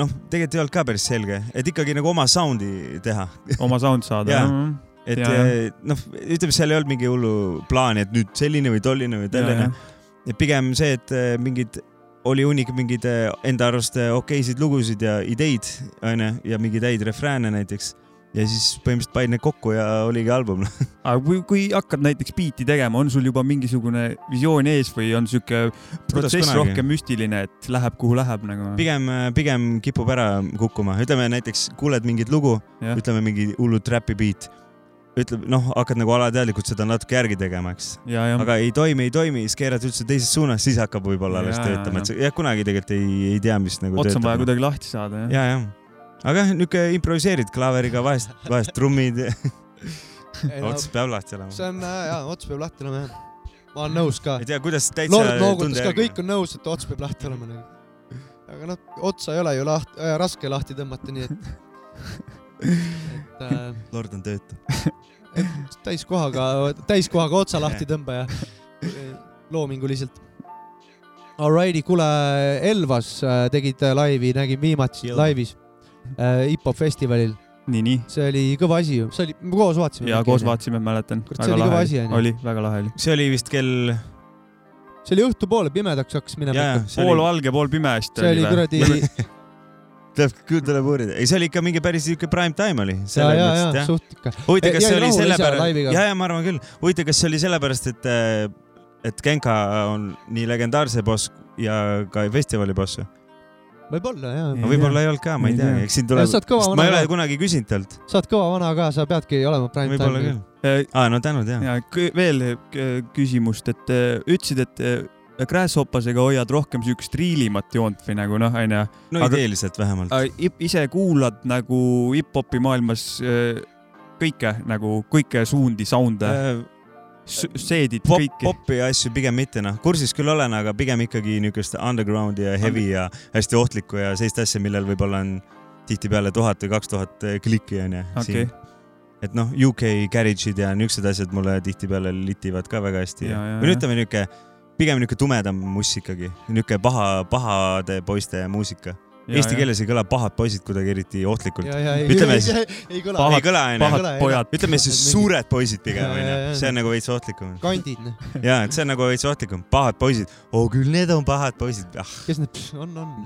noh, tegelikult ei olnud ka päris selge, et ikkagi nagu oma sound'i teha, oma sound saada jah. Et ja. noh, ütleme, seal ei olnud mingi hullu plaani, et nüüd selline või tolline või selline. et pigem see, et äh, mingid, oli hunnik mingeid äh, enda arust okeisid lugusid ja ideid onju ja mingeid häid refrääne näiteks ja siis põhimõtteliselt panid need kokku ja oligi album. aga kui, kui hakkad näiteks biiti tegema, on sul juba mingisugune visioon ees või on sihuke protsess rohkem müstiline, et läheb kuhu läheb nagu? pigem, pigem kipub ära kukkuma, ütleme näiteks kuuled mingit lugu, ütleme mingi hullu trapi beat, ütleb noh, hakkad nagu alateadlikult seda natuke järgi tegema, eks. aga ei toimi, ei toimi, siis keerad üldse teises suunas, siis hakkab võib-olla alles töötama, et sa jah, kunagi tegelikult ei, ei tea, mis nagu ots on vaja kuidagi lahti saada jah. ja, jah, aga jah, niuke improviseerid klaveriga vahest, vahest trummid, ots peab lahti olema. see on äh, jaa, ots peab lahti olema jah. ma olen nõus ka ei. tea, kuidas täitsa Lord noogutas ka, kõik on nõus, et ots peab lahti olema nagu. aga noh, otsa ei ole ju lahti äh,, raske lahti tõmmata, nii et, et äh, Lord on töötu. täiskohaga, täiskohaga otsa lahti tõmba ja loominguliselt. Alrighty, kuule, Elvas äh, tegid laivi, nägin viimati laivis äh, hip-hop festivalil. nii, nii. see oli kõva asi ju, see oli, me koos vaatasime. ja koos. vaatasime, mäletan. See oli kõva asi, onju. oli, väga lahe oli. see oli vist kell, see oli õhtupoole, pimedaks hakkas minema jaa, pool oli, valge, pool pime vist see oli kuradi, tuleb, küll tuleb uurida. ei, see oli ikka mingi päris siuke prime time oli. ja, ja, ja suht ikka. huvitav, kas see oli sellepärast, ja, ja ma arvan küll. huvitav, kas see oli sellepärast, et, et Genka on nii legendaarse boss ja ka festivali boss või? võib-olla jaa Ei no võib-olla ei olnud ka, ma ei Ei tea eks siin tuleb, kõva ma ei ole kunagi küsinud talt. sa oled kõva vana ka, sa peadki olema prime võib-olla time. küll. aa, no tänud jah. ja veel k- küsimust, et äh, ütlesid, et äh, Grasshopasega hoiad rohkem siukest riilimat joont või nagu noh, onju. no Aga- ideeliselt vähemalt. ise kuulad nagu hip-hopi maailmas äh, kõike nagu, kõike suundi, sound'e, seedid, Äh, pop, kõiki. popi asju pigem mitte noh, kursis küll olen, aga pigem ikkagi niisugust underground'i ja heavy ja hästi ohtlikku ja sellist asja, millel võib-olla on tihtipeale tuhat või kaks tuhat klikki onju okei, et noh, UK garage'id ja niisugused asjad mulle tihtipeale litivad ka väga hästi Ja, ja, või no ja. ütleme niuke, pigem niuke tumedam muss ikkagi, niuke paha, pahade poiste muusika. Eesti keeles ei kõla pahad poisid kuidagi eriti ohtlikult. ja, ja ei, Ütleme siis- ei, kõla Pahad- ei kõla onju, ütleme siis suured poisid pigem Ja, ja, ja. onju, see on nagu veits ohtlikum. kandid, noh. ja, et see on nagu veits ohtlikum, pahad poisid, oo küll need on pahad poisid, ah, kes need on, on?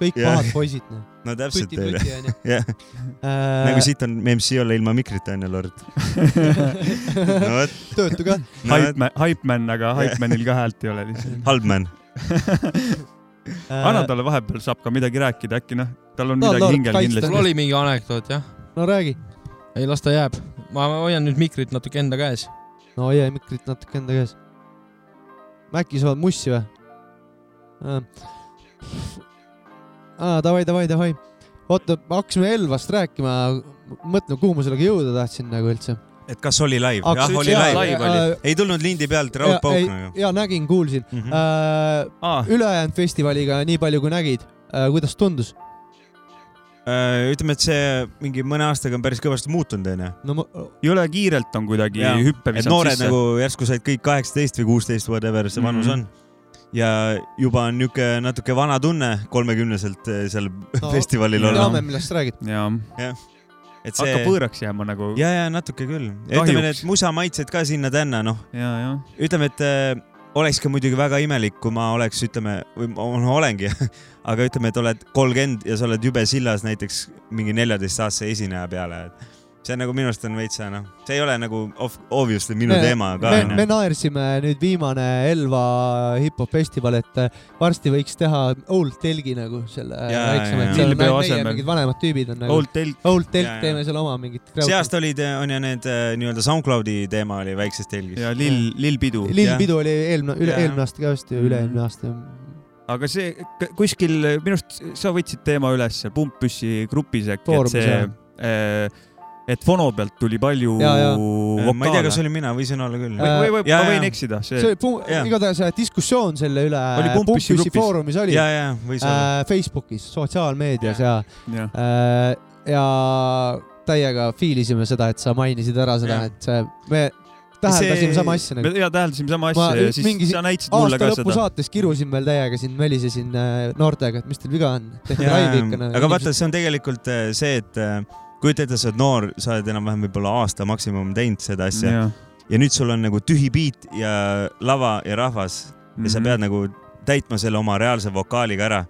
Kõik Jah. pahad poisid, noh. no täpselt tuti onju. jah, nagu siit on MC olla ilma mikrita onju, Lord. no vot, töötu ka. no Hypeman, Hypeman, aga Hypemanil ka häält ei ole lihtsalt. halb man. anna talle vahepeal saab ka midagi rääkida, äkki noh, tal on No, midagi Lord, hingel kaitsta. mul kindlasti. oli mingi anekdoot jah, no räägi. ei las ta jääb. ma hoian nüüd mikrit natuke enda käes. no hoia mikrit natuke enda käes. äkki sa oled mussi või? aa, davai, davai, davai. oota, hakkasime Elvast rääkima, mõtleme, kuhu ma sellega jõuda tahtsin nagu üldse. et kas oli live? Jah, oli üldse- live. live oli. ei tulnud lindi pealt raudpauk nagu. ja nägin, kuulsin Mhm. äh,. aa, ülejäänud festivaliga nii palju, kui nägid äh,, kuidas tundus? Äh, ütleme, et see mingi mõne aastaga on päris kõvasti muutunud onju. no ma, jõle kiirelt on kuidagi Jaa. hüppe visanud noored sisse. nagu järsku said kõik kaheksateist või kuusteist, whatever see vanus Mhm. on. Ja juba on niuke natuke vana tunne kolmekümneselt eh, seal No, festivalil olla teame, millest sa räägid. jaa, et hakkab see, võõraks jääma nagu. ja, ja natuke küll. ütleme, need musamaitsed ka sinna-tänna, noh, ja, ja. ütleme, et äh, oleks ka muidugi väga imelik, kui ma oleks, ütleme, või ma olengi, aga ütleme, et oled kolmkümmend ja sa oled jube sillas näiteks mingi neljateistaastase esineja peale, et see on nagu minu arust on veitsa noh, see ei ole nagu obviously minu Me- teema ka me, onju me. naersime nüüd viimane Elva hip-hop festival, et äh, varsti võiks teha Old Telgi nagu selle väiksema, et seal on ainult meie asemel. mingid vanemad tüübid on nagu. Old Telk, Old Telk teeme seal oma mingit. see aasta olid, on ju need äh, nii-öelda SoundCloudi teema oli väikses telgis. ja Lill, Lill Pidu. Lill jah. Pidu oli eelmine, üle Jaa. eelmine aasta ka vist ju, üle-eelmine aasta. aga see kuskil minu arust sa võtsid teema üles Pumppüssi grupis äkki, et see, et Fono pealt tuli palju Jaa, jaa. ma ei tea, kas vokaale. olin mina, võisin olla küll. Äh, või, või Jaa, ma võin eksida, see see Jaa. igatahes äh, diskussioon selle üle Oli Pumppüssi Pumppüssi grupis. foorumis oli ja, ja äh, Facebookis, sotsiaalmeedias ja jah, äh, ja täiega fiilisime seda, et sa mainisid ära seda, et see, me täheldasime See- sama asja me nagu. ja täheldasime sama Ma asja ja siis mingi sa näitasid mulle aasta ka lõpu seda. saates kirusin veel täiega siin, välisesin äh, noortega, et mis teil viga on, tehke laivi ikka. nagu aga vaata, see on tegelikult äh, see, et äh, kujuta ette, sa oled noor, sa oled enam-vähem võib-olla aasta maksimum teinud seda asja ja, ja nüüd sul on nagu tühi beat ja lava ja rahvas ja Mhm. sa pead nagu täitma selle oma reaalse vokaaliga ära,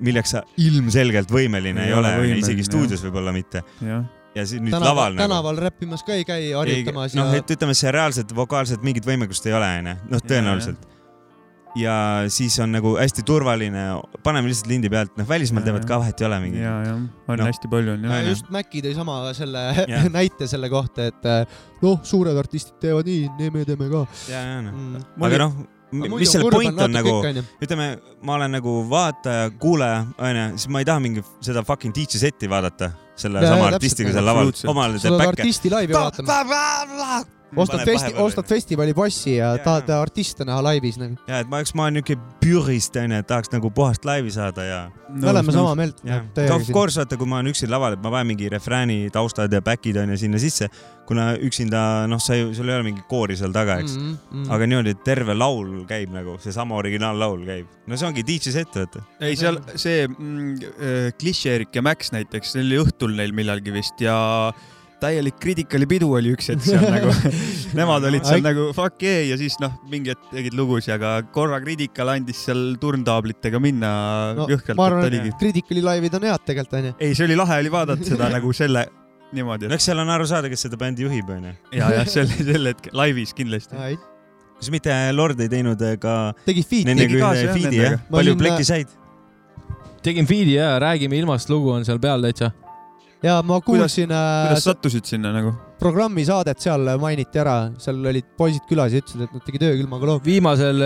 milleks sa ilmselgelt võimeline ei, Ei ole isegi stuudios võib-olla mitte. jah, ja siis nüüd tänaval laval, nagu. tänaval räppimas ka ei käi harjutamas noh, ja et ütleme, see reaalselt vokaalselt mingit võimekust ei ole, onju, noh, tõenäoliselt. Ja siis on nagu hästi turvaline, paneme lihtsalt lindi pealt, noh, välismaal Ja, teevad ja. ka vahet ei ole mingi. ja, jah, on Noh. hästi palju on Ja jah. just Maci tõi sama selle Jah. näite selle kohta, et äh, noh, suured artistid teevad nii, nii me teeme ka ja, ja noh, mm.. aga noh, mis selle point on nagu, ütleme, ma olen nagu vaataja, kuulaja, onju, siis ma ei taha mingi seda fucking DJ seti vaadata selle Ja, sama ja, artistiga seal laval, omal teeb päkke. artisti laivi vaatama, ostad festi-, ostad festivali passi ja Ja, tahad ja. artiste näha laivis nagu. ja, et ma oleks, ma olen niuke purist onju, et tahaks nagu puhast laivi saada ja. me oleme sama meelt. jah, of course vaata, kui ma olen üksi laval, et ma panen mingi refrääni taustad ja back'id onju sinna sisse, kuna üksinda noh, sa ju, sul ei ole mingit koori seal taga, eks. mm. -hmm. aga niimoodi, et terve laul käib nagu, seesama originaallaul käib. no see ongi DJ set, vaata. ei, seal see mm, äh, Klišeerik ja Max näiteks, see oli õhtul neil millalgi vist ja täielik Criticali pidu oli üks hetk seal nagu. Nemad olid seal nagu fuck yeah ja siis noh, mingi hetk tegid lugusid, aga korra Critical andis seal turntaablitega minna no, jõhkralt, ma arvan et. Criticali laivid on head tegelikult onju. ei, see oli lahe oli vaadata seda nagu selle niimoodi, no eks seal on aru saada, kes seda bändi juhib, onju. et ja, ja sel, sel hetkel laivis kindlasti. kas mitte Lord ei teinud äh, ka tegid feat'i nendega kaasa, ühe jah, feed'i nendega. palju plekki said? tegin feed'i ja Räägime ilmast lugu on seal peal täitsa. Ja ma kuulsin kuidas äh, sattusid sinna nagu? programmi saadet seal mainiti ära, seal olid poisid külas ja ütlesid, et nad tegid öökülmaga loo. viimasel,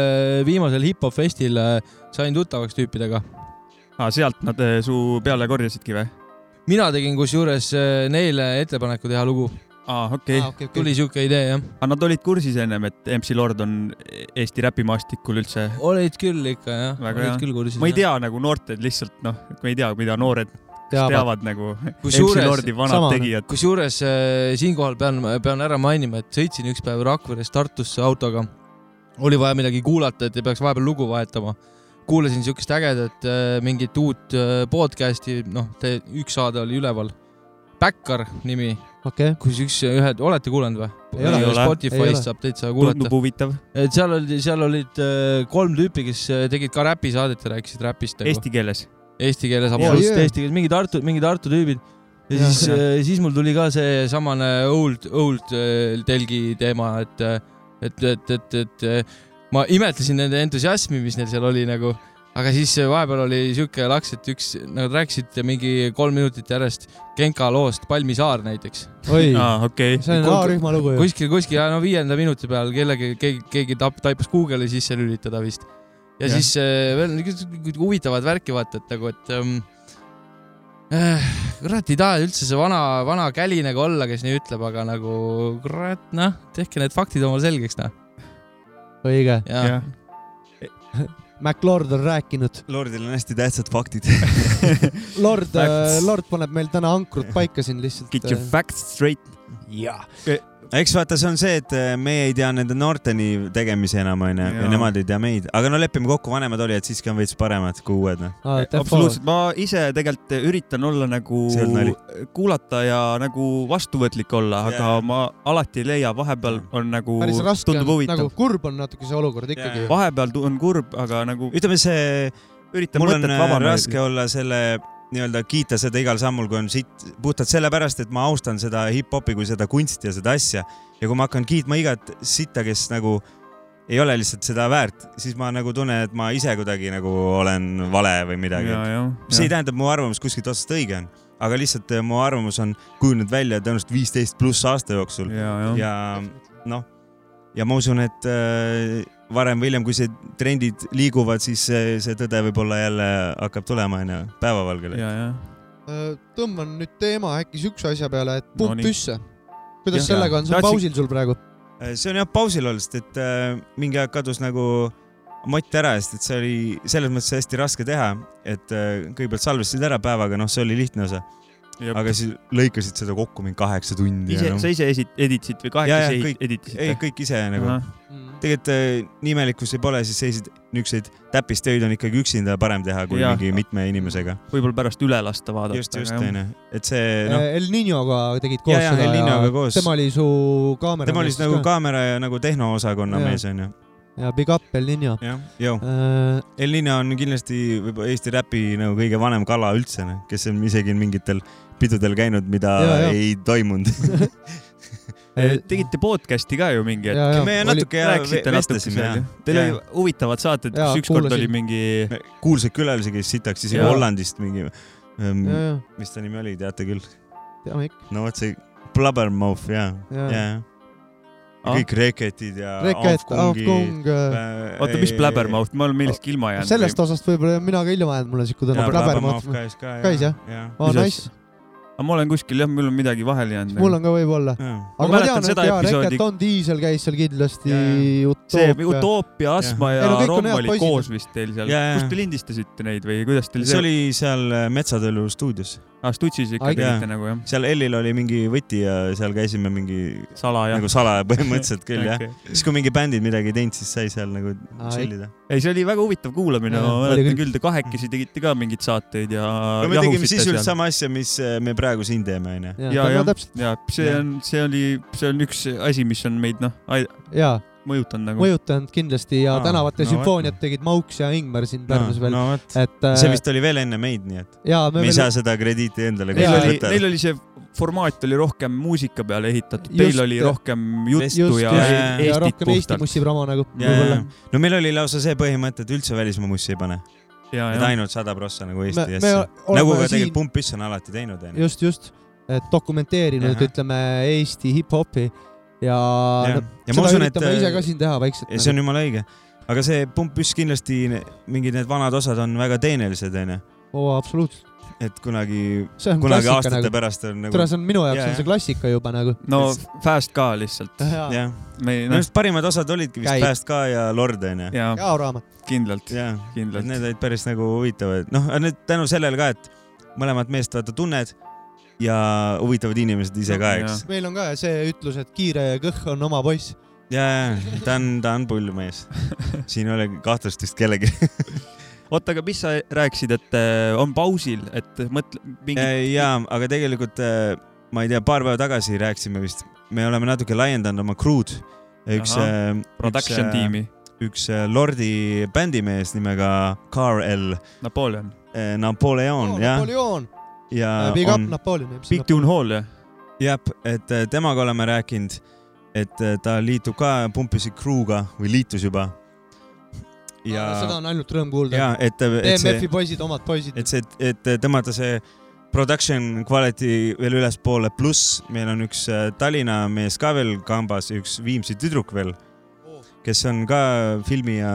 viimasel hip-hop festil äh, sain tuttavaks tüüpidega. aa, sealt nad su peale korjasidki või? mina tegin kusjuures äh, neile ettepaneku teha lugu. aa, okei okay.. okay, tuli siuke idee jah. aga nad olid kursis ennem, et MC Lord on Eesti räpimaastikul üldse? olid küll ikka jah, olid hea. küll kursis. ma ei tea nagu noorted lihtsalt noh, ma ei tea, mida noored teavad. teavad nagu MC Lordi vanad sama- tegijad. kusjuures äh, siinkohal pean, pean ära mainima, et sõitsin üks päev Rakverest Tartusse autoga. oli vaja midagi kuulata, et ei peaks vahepeal lugu vahetama. kuulasin siukest ägedat äh, mingit uut äh, podcast'i, noh, üks saade oli üleval. Backar nimi, okei, kus üks, ühed, olete kuulanud või? Spotify'st saab täitsa kuulata tundub. huvitav. et seal oli, seal olid kolm tüüpi, kes tegid ka räpisaadet ja rääkisid räpist nagu.. Eesti keeles. Eesti keeles absoluutselt yeah. eesti keeles, mingi Tartu, mingi Tartu tüübid. ja Jah, siis jah., siis mul tuli ka see samane old, old äh, telgi teema, et, et, et, et, et äh, ma imetlesin nende entusiasmi, mis neil seal oli nagu, aga siis vahepeal oli siuke laks, et üks, nagu nad rääkisid mingi kolm minutit järjest Genka loost Palmisaar näiteks. oi, aa, okei. see on A-rühma lugu ju. kuskil, kuskil, no viienda minuti peal kellegi, keegi, keegi tap- taipas Google'i sisse lülitada vist. Ja Jah. siis äh, veel niisugused huvitavad värki vaata, et nagu, et ähm, äh, kurat ei taha üldse see vana, vana käli nagu olla, kes nii ütleb, aga nagu kurat, noh, tehke need faktid omale selgeks, noh. õige, ja MacLord on rääkinud. Lordil on hästi tähtsad faktid. Lord, Facts. Lord paneb meil täna ankrud paika siin lihtsalt. get your facts straight. jaa. Eks vaata, see on see, et äh, meie ei tea nende noorteni tegemisi enam onju ja nemad ei tea meid, aga no lepime kokku, vanemad olijad siiski on veits paremad kui uued noh. absoluutselt, ma ise tegelikult üritan olla nagu kuulata ja nagu vastuvõtlik olla, aga Jaa. ma alati ei leia, vahepeal on nagu, päris raske tundub on, huvitav nagu. kurb on natuke see olukord ikkagi Jaa.. vahepeal on kurb, aga nagu ütleme, see, üritan mul on mõtet äh, raske olla selle nii-öelda kiita seda igal sammul, kui on siit puhtalt sellepärast, et ma austan seda hip-hopi kui seda kunsti ja seda asja. Ja kui ma hakkan kiitma igat sitta, kes nagu ei ole lihtsalt seda väärt, siis ma nagu tunnen, et ma ise kuidagi nagu olen vale või midagi. see ei tähenda, et mu arvamus kuskilt otsast õige on, aga lihtsalt äh, mu arvamus on kujunenud välja tõenäoliselt viisteist pluss aasta jooksul. Ja, ja, ja noh, ja ma usun, et äh, varem või hiljem, kui see trendid liiguvad, siis see, see tõde võib-olla jälle hakkab tulema onju päevavalgele. ja, ja. Äh, tõmban nüüd teema äkki siukse asja peale, et No pump nii. püsse. kuidas Jah. sellega on, see on Tahtsin- pausil sul praegu? Äh, see on jah pausil olnud, sest et äh, mingi aeg kadus nagu mott ära, sest et see oli selles mõttes hästi raske teha, et äh, kõigepealt salvestasid ära päevaga, noh, see oli lihtne osa, aga siis lõikasid seda kokku mingi kaheksa tundi. ise, No. sa ise esit-, editasid või kahekesi editasid? ei, kõik ise nagu. Tegelikult äh, nii imelik, kui see pole, siis selliseid niisuguseid täppistöid on ikkagi üksinda parem teha kui Jah. mingi mitme inimesega. võib-olla pärast üle lasta vaadata. just, just onju, et see noh, El Ninoga tegid koos ja, ja seda Ninoga koos, tema oli su kaamera. tema oli siis nagu kaamera ja nagu tehnoosakonna Jaa. mees onju. ja Big Up El Nino. jah, jõu. Äh, El Nino on kindlasti võib-olla Eesti räpi nagu kõige vanem kala üldse, kes on isegi mingitel pidudel käinud, mida Ja, ja. ei toimunud. tegite podcast'i ka ju mingi hetk. ja, ja me natuke ja rääkisite natuke vestlesime ja ju. Teil oli huvitavad saated, kus ükskord oli mingi, kuulsaid külalisi, kes sitaks isegi. Hollandist mingi, ja, ja mis ta nimi oli, teate küll? teame ikka. no vot see Blubbermouth ja, Jaa. ja, Ah. kõik Reketid ja Reket. Avkung. Äh, oota, mis Blabbermouth, ma olen millestki ilma jäänud. sellest osast võib-olla mina ka ilma jäänud, mul on siuke tunne. Blabbermouth käis ka. Käis, jah? jah? aa, nice. Aga ma olen kuskil jah, mul on midagi vahele jäänud. mul on ka võib-olla. Ma aga ma mäletan tean, et seda jaa, episoodi- Reket on Diesel käis seal kindlasti see Utoopia. Asma Jah. ja Ei, no Romm olid poisid. koos vist teil seal. Kus te lindistasite neid või kuidas teil see oli seal äh, Metsatõllu stuudios, aa, Stutsis ikka Ai, tegite nagu jah? seal Ellil oli mingi võti ja seal käisime mingi salaja nagu salaja põhimõtteliselt küll jah. okay.. siis kui mingi bändid midagi ei teinud, siis sai seal nagu Ai. chill ida. ei, see oli väga huvitav kuulamine, ma mäletan küll. te kahekesi tegite ka mingeid saateid ja no me tegime sisuliselt seal. sama asja, mis äh, me praegu siin teeme onju. ja, ja ja, ja see Jah. on, see oli, see on üks asi, mis on meid noh, mõjutanud nagu. mõjutanud kindlasti ja Aa, tänavate no sümfooniat tegid Mauks ja Ingmar siin Pärnus veel. no et see vist oli veel enne meid, nii et jaa, me me ei veel saa seda krediiti endale Neil oli, võtta. neil oli see formaat oli rohkem muusika peale ehitatud, teil oli rohkem juttu just, ja ja, Eestit ja rohkem Eesti puhtalt. mussi promo nagu Ja, võib-olla ja.. no meil oli lausa see põhimõte, et üldse välismaa mussi ei pane, ja, et ja, ainult sada prossa nagu Eesti asja. nagu ka siin tegelikult Pump Piss on alati teinud onju. just, just, et dokumenteerinud, ütleme Eesti hip-hopi ja, ja, ja ja ma seda usun, et üritame ise ka siin teha vaikselt. see on jumala õige, aga see Pump Piss kindlasti mingid need vanad osad on väga teenelised onju, oo, absoluutselt, et kunagi, kunagi aastate nagu. pärast on nagu tere, see on minu jaoks Jaa, on see klassika juba nagu. no Fast ka lihtsalt. jah, minu noh, arust parimad osad olidki vist Käib. Fast ka ja Lord onju. ja jaa, raamat. kindlalt, et kindlalt. need olid päris nagu huvitavad, noh, need tänu sellele ka, et mõlemat meest vaata tunned ja huvitavad inimesed ise ka, eks. meil on ka see ütlus, et kiire ja kõh on oma poiss. ja, ja ta on, ta on pull mees. siin ei ole kahtlust vist kellelgi. oota, aga mis sa rääkisid, et äh, on pausil, et mõtle mingi, ja, aga tegelikult äh, ma ei tea, paar päeva tagasi rääkisime vist, me oleme natuke laiendanud oma crew'd. üks, production tiimi, üks äh, Lordi bändimees nimega Carl Napoleon. Napoleon jah, Napoleon, ja Big up on Napoleon. Big Tune Hall jah? jah, et temaga oleme rääkinud, et ta liitub ka Pumpisi crew'ga või liitus juba. ja, seda on ainult rõõm kuulda ja. et, et see DMF-i, poisid, omad poisid. et see, et tõmmata see production quality veel ülespoole, pluss meil on üks äh, Tallinna mees ka veel kambas üks Viimsi tüdruk veel, kes on ka filmi ja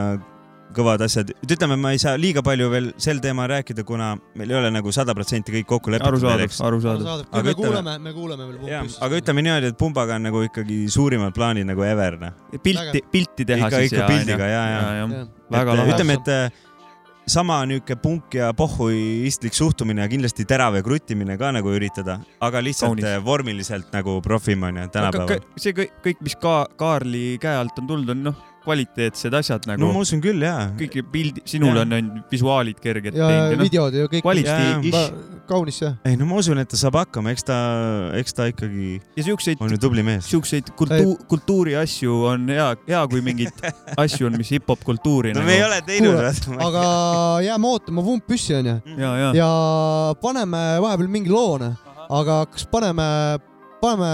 kõvad asjad, ütleme, ma ei saa liiga palju veel sel teemal rääkida, kuna meil ei ole nagu sada protsenti kõik kokku lepitud veel, arusaadav eks., arusaadav. Aga me ütleme- kuulame, me kuulame veel jah, pumpist. aga ütleme niimoodi, et Pumbaga on nagu ikkagi suurimad plaanid nagu ever, noh. pilti, pilti teha ikka, siis ikka pildiga ja, ja, ja.. väga et, lahe. ütleme, et äh, sama niisugune punk ja pohhuistlik suhtumine ja kindlasti terav ja kruttimine ka nagu üritada, aga lihtsalt Kaunis. Kaunis. vormiliselt nagu profim on ju tänapäeval. see kõik, kõik, mis ka Kaarli käe alt on tulnud, on noh, kvaliteetsed asjad no nagu ma usun küll jaa. kõik pildi, sinul Jaa. on, on visuaalid kerged ja teinud ja noh, videod ja kõik. ish kaunis jah. ei no ma usun, et ta saab hakkama, eks ta, eks ta ikkagi ja siukseid, on ju tubli mees. siukseid kultuur, kultuuri asju on hea, hea kui mingeid asju on, mis hip-hop kultuuri no nagu me ei. ole teinud aga jääme ootama Vump püssi onju ja, ja, ja paneme vahepeal mingi loone, aga kas paneme, paneme,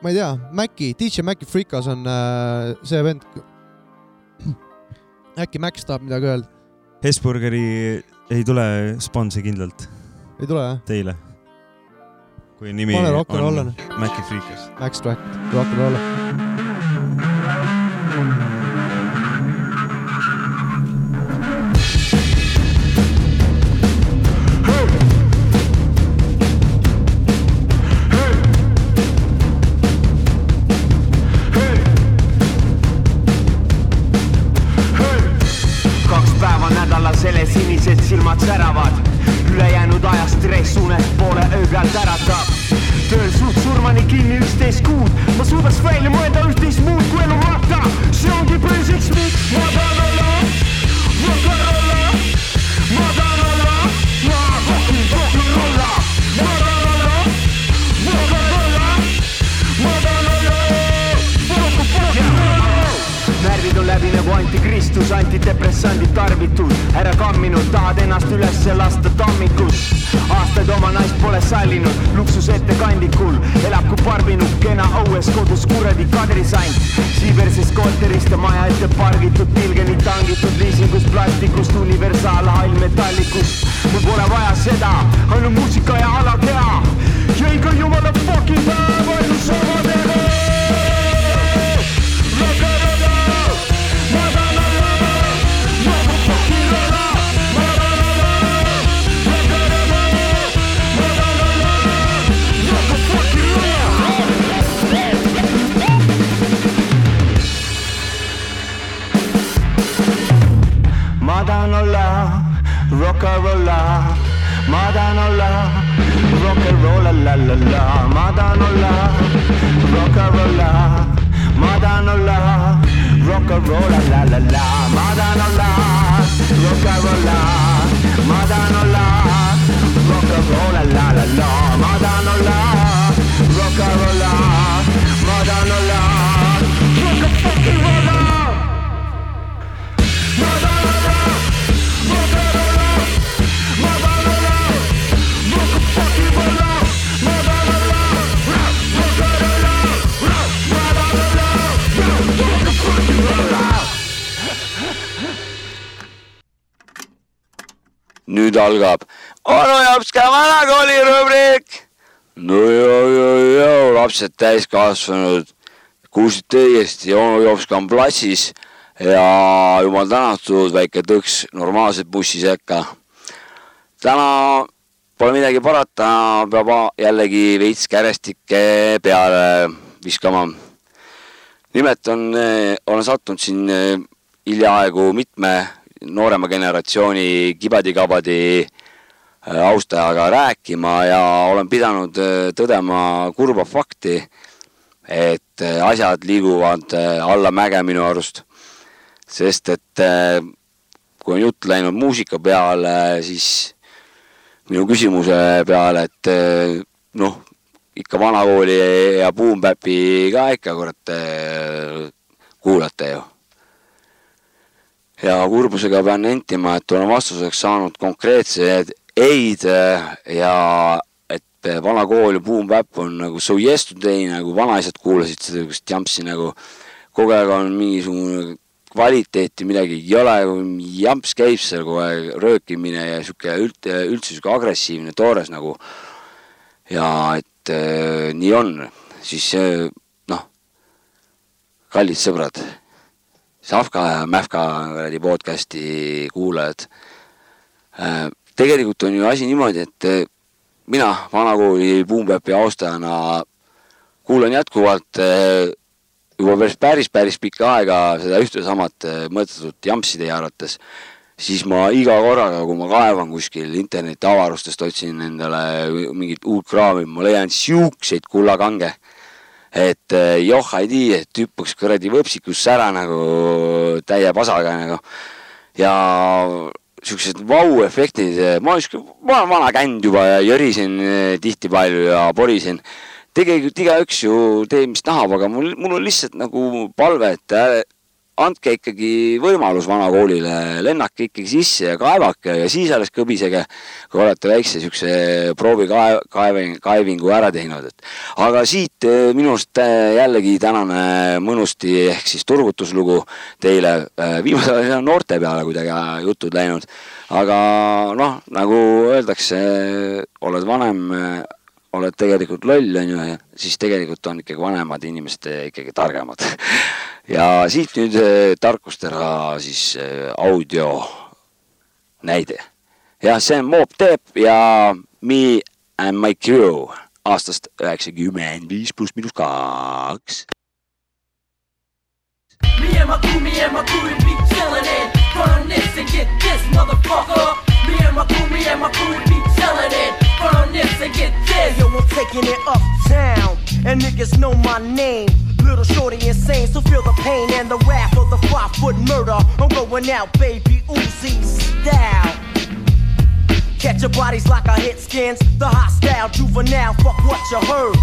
ma ei tea, Maci, DJ Maci Freekas on äh, see vend. Äkki Max tahab midagi öelda? Hesburgeri ei tule sponsi kindlalt ei tule jah? teile. kui nimi pane on, Maci Freekas. Max Track, rock n roll. Algab onu Jops ka vanakooli rubriik. no joo, joo, joo, lapsed täiskasvanud, kuulsite õigesti, onu Jops on platsis ja jumal tänatud, väike tõks normaalselt bussi sekka. täna pole midagi parata, peab jällegi veits kärestikke peale viskama. nimelt on, olen sattunud siin eh, hiljaaegu mitme noorema generatsiooni kibadi-kabadi äh, austajaga rääkima ja olen pidanud äh, tõdema kurba fakti, et äh, asjad liiguvad äh, allamäge minu arust. sest et kui on jutt läinud muusika peale, siis minu küsimuse peale, et noh, ikka vanakooli ja Boom Bapi ka ikka kurat kuulate ju ja kurbusega pean nentima, et olen vastuseks saanud konkreetsed ei-d äh, ja et äh, vana kool ja Boom Bap on nagu so yesterday nagu vanaisad kuulasid seda niisugust jampsi nagu kogu aeg on mingisugune kvaliteeti midagi ei ole, jamps käib seal kogu aeg, röökimine ja sihuke üld, üldse sihuke agressiivne toores nagu. ja et äh, nii on, siis äh, noh, kallid sõbrad, Savka ja Mähka kuradi podcast'i kuulajad äh,. tegelikult on ju asi niimoodi, et äh, mina vanakooli Boom Bapi austajana kuulan jätkuvalt äh, juba päris, päris, päris pikka aega seda ühte samat mõttetut jampsi teie arvates, siis ma iga korraga, kui ma kaevan kuskil interneti avarustest, otsin endale mingit uut kraami, ma leian siukseid kullakange, et äh, joh ei tea, et hüppaks kuradi võpsikusse ära nagu täie pasaga nagu ja siuksed vau-efektid, ma olen siuke, ma olen vana känd juba ja jörisen eh, tihti palju ja porisen. tegelikult igaüks ju teeb, mis tahab, aga mul, mul on lihtsalt nagu palve, et andke ikkagi võimalus vanakoolile, lennake ikkagi sisse ja kaevake ja siis alles kõbisege, kui olete väikse siukse proovi kaev, kaeving, kaevingu ära teinud, et aga siit eh, minu arust eh, jällegi tänane mõnusti ehk siis turgutuslugu teile. viimasel ajal on noorte peale kuidagi jutud läinud, aga noh, nagu öeldakse, oled vanem, oled tegelikult loll, on ju, ja siis tegelikult on ikkagi vanemad inimesed ikkagi targemad. ja siit nüüd eh, tarkustega siis eh, audio näide. jah, see on Moop Deep ja Me and My Crew aastast üheksakümmend viis pluss miinus kaks. Me and my crew, me and my crew, we be chillin' it. Run this and get this, motherfucker. Me and my crew, me and my crew, we be chillin' it. Run this and get this. Yo, I'm taking it uptown, and niggas know my name. Little shorty insane, so feel the pain and the wrath of the five foot murder. I'm going out, baby, Uzi style. Catch your bodies like I hit skins. The hostile juvenile, fuck what you heard.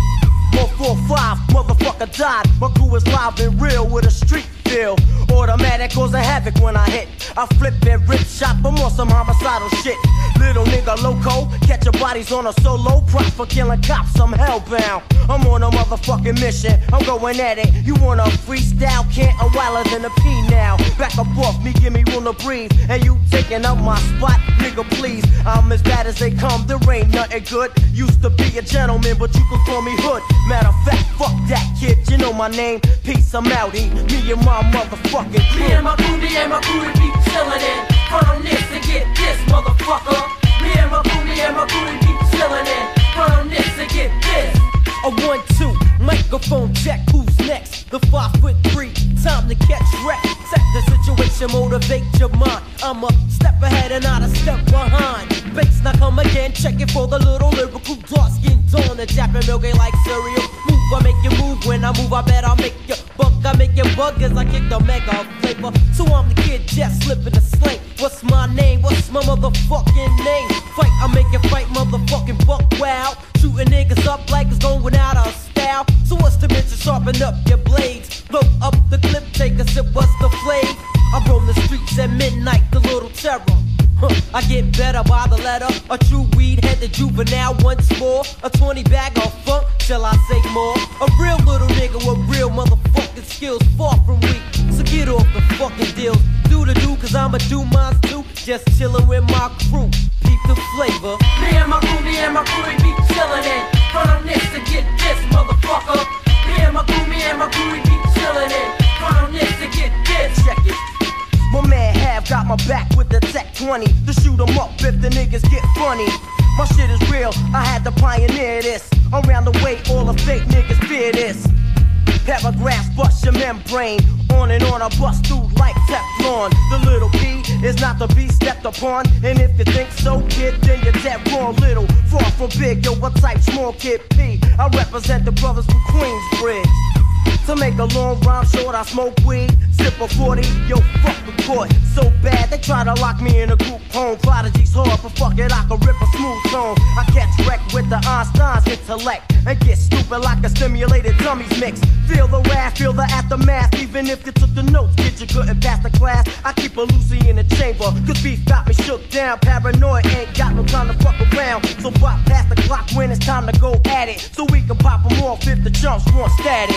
145, motherfucker died. My crew is live and real with a street feel. Automatic causing havoc when I hit. I flip and rip shot, but more some homicidal shit. Little nigga loco, catch your bodies on a solo. Prop for killing cops, I'm hellbound. I'm on a motherfucking mission, I'm going at it. You wanna freestyle, can't, I'm wilder than a pea now. Back up off me, give me room to breathe. And you taking up my spot, nigga, please. I'm as bad as they come, there ain't nothing good. Used to be a gentleman, but you could call me hood. Matter of fact, fuck that kid, you know my name. Peace, I'm outie. Me and my motherfucking Me and my crew, me and my crew, be chillin' it. Run this and get this, motherfucker. Me and my crew, me and my crew, be chillin' it. Run this and get this. A one, two, microphone check, who's next? The five foot three, time to catch wreck. Set the situation, motivate your mind. I'm a step ahead and not a step behind. Bass now come again, check it for the little lyrical dark skin dawn. The Japan milky like cereal. Move, I make you move. When I move, I bet I'll make you buck. I make you bug as I kick the mega flavor. So I'm the kid, just slipping the slang. What's my name? What's my motherfucking name? Fight, I make you fight, motherfucking buck wow. Shooting niggas up like it's going out of style. So what's the mention? Sharpen up your blades. Load up the clip, take a sip, what's the flame? I roam the streets at midnight, the little terror. Huh, I get better by the letter. A true weed headed juvenile once more. A 20 bag of funk, shall I say more? A real little nigga with real motherfucking skills, far from weak. So get off the fucking deals. Do the do, cause I'ma do mine too. Just chillin' with my crew. Peep the flavor. Me and my crew, me and my crew, we be chillin' it. Run this and get this, motherfucker. Me and my crew, me and my crew, we be chillin' it. Run this and get this. Check it. My man got my back with the Tech 20 to shoot 'em up if the niggas get funny. My shit is real, I had to pioneer this. Around the way, all the fake niggas fear this. Paragraphs bust your membrane. On and on, I bust through like Teflon. The little key is not to be stepped upon. And if you think so, kid, then you're dead wrong. Little, far from big, yo, what type small kid P? I represent the brothers from Queensbridge. To make a long rhyme short, I smoke weed, sip a 40, yo, fuck the court. So bad, they try to lock me in a group home. Prodigy's hard, but fuck it, I can rip a smooth tone. I catch wreck with the Einstein's intellect and get stupid like a stimulated dummies mix. Feel the wrath, feel the aftermath. Even if you took the notes, kid, you couldn't pass the class. I keep a Lucy in the chamber, cause beef got me shook down. Paranoid ain't got no time to fuck around. So pop past the clock when it's time to go at it. So we can pop them off if the chumps want static.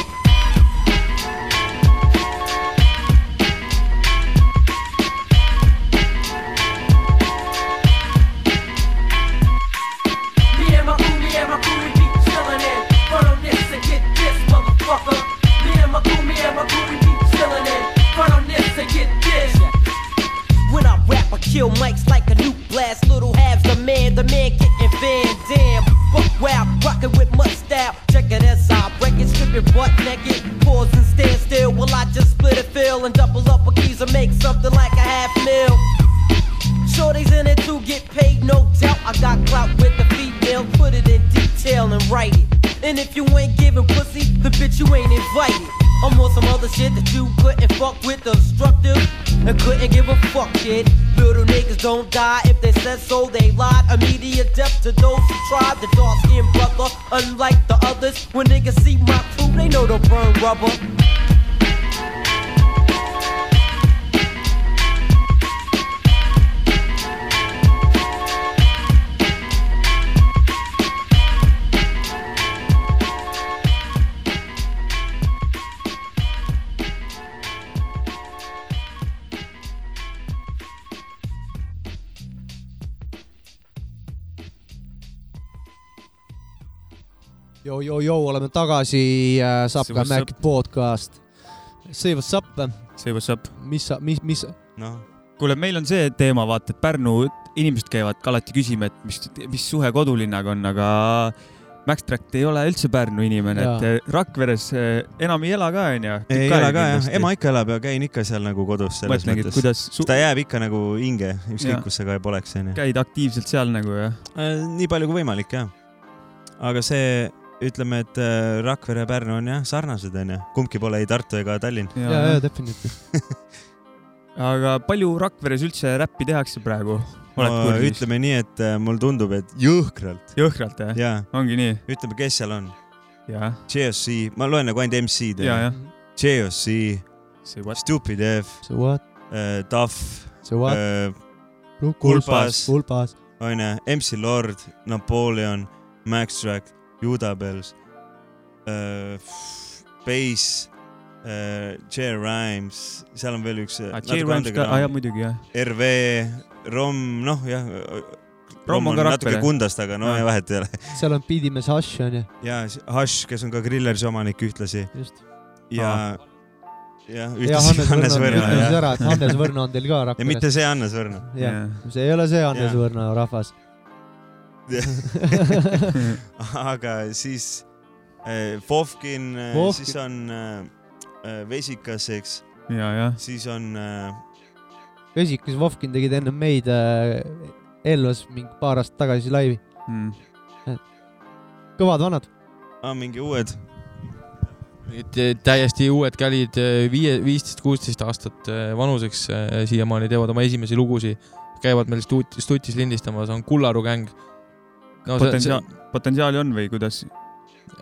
Oleme tagasi äh, Sapka Mac podcast. Say what's up, see what's up. mis sa, mis, mis, noh, kuule, meil on see teema, vaata, et Pärnu inimesed käivad ka alati küsima, et mis, mis suhe kodulinnaga on, aga Max Tract ei ole üldse Pärnu inimene, et Rakveres eh, enam ei ela ka, onju. ei ela ka jah, ema ikka elab ja käin ikka seal nagu kodus selles mõtlengi, et mõttes. kuidas su... ta jääb ikka nagu hinge, ükskõik kus sa ka poleks, onju. käid aktiivselt seal nagu jah? nii palju kui võimalik jah. aga see, ütleme, et äh, Rakvere ja Pärnu on jah sarnased onju, kumbki pole ei Tartu ega Tallinn. ja, ja definiitiivselt. aga palju Rakveres üldse räppi tehakse praegu? no, ütleme nii, et äh, mulle tundub, et jõhkralt jõhkralt jah? ja ongi nii? ütleme, kes seal on. JOC, ma loen nagu ainult MC-d ja. JOC? Stupid F So what, äh,, Tough so what, äh, kulpas. onju, MC Lord, Napoleon, Max Track, Judabels äh,, Bass äh,, J Rhymes, seal on veel üks. Ah, J-Rhymes ka, aa jaa muidugi jah. RV, Rom, noh jah. Rom on ka natuke Rakvere. Kundast, aga no Aa. ja vahet ei ole. seal on Pidimees Hush onju, ja Hush, kes on ka Grillersi omanik ühtlasi just. ja, jah, ja ühtlasi Hannes Hannes Võrno, ütles jah. ära, et Hannes Võrno on teil ka ja Rakveres. mitte see Hannes Võrno. jah, see ei ole see Hannes Jaa. Võrno rahvas. aga siis äh, Fofkin äh,, Fofkin. siis on äh, Vesikas, eks, siis on äh, Vesikas ja Vovkin tegid enne meid äh, Elvas mingi paar aastat tagasi laivi. Mm. kõvad vanad. ah, mingi uued. täiesti uued kälid, viie, viisteist, kuusteist aastat eh, vanuseks eh, siiamaani teevad oma esimesi lugusid, käivad meil stuut-, stutis lindistamas, on Kullaru gäng. No see, see, potentsiaal, potentsiaali on või kuidas?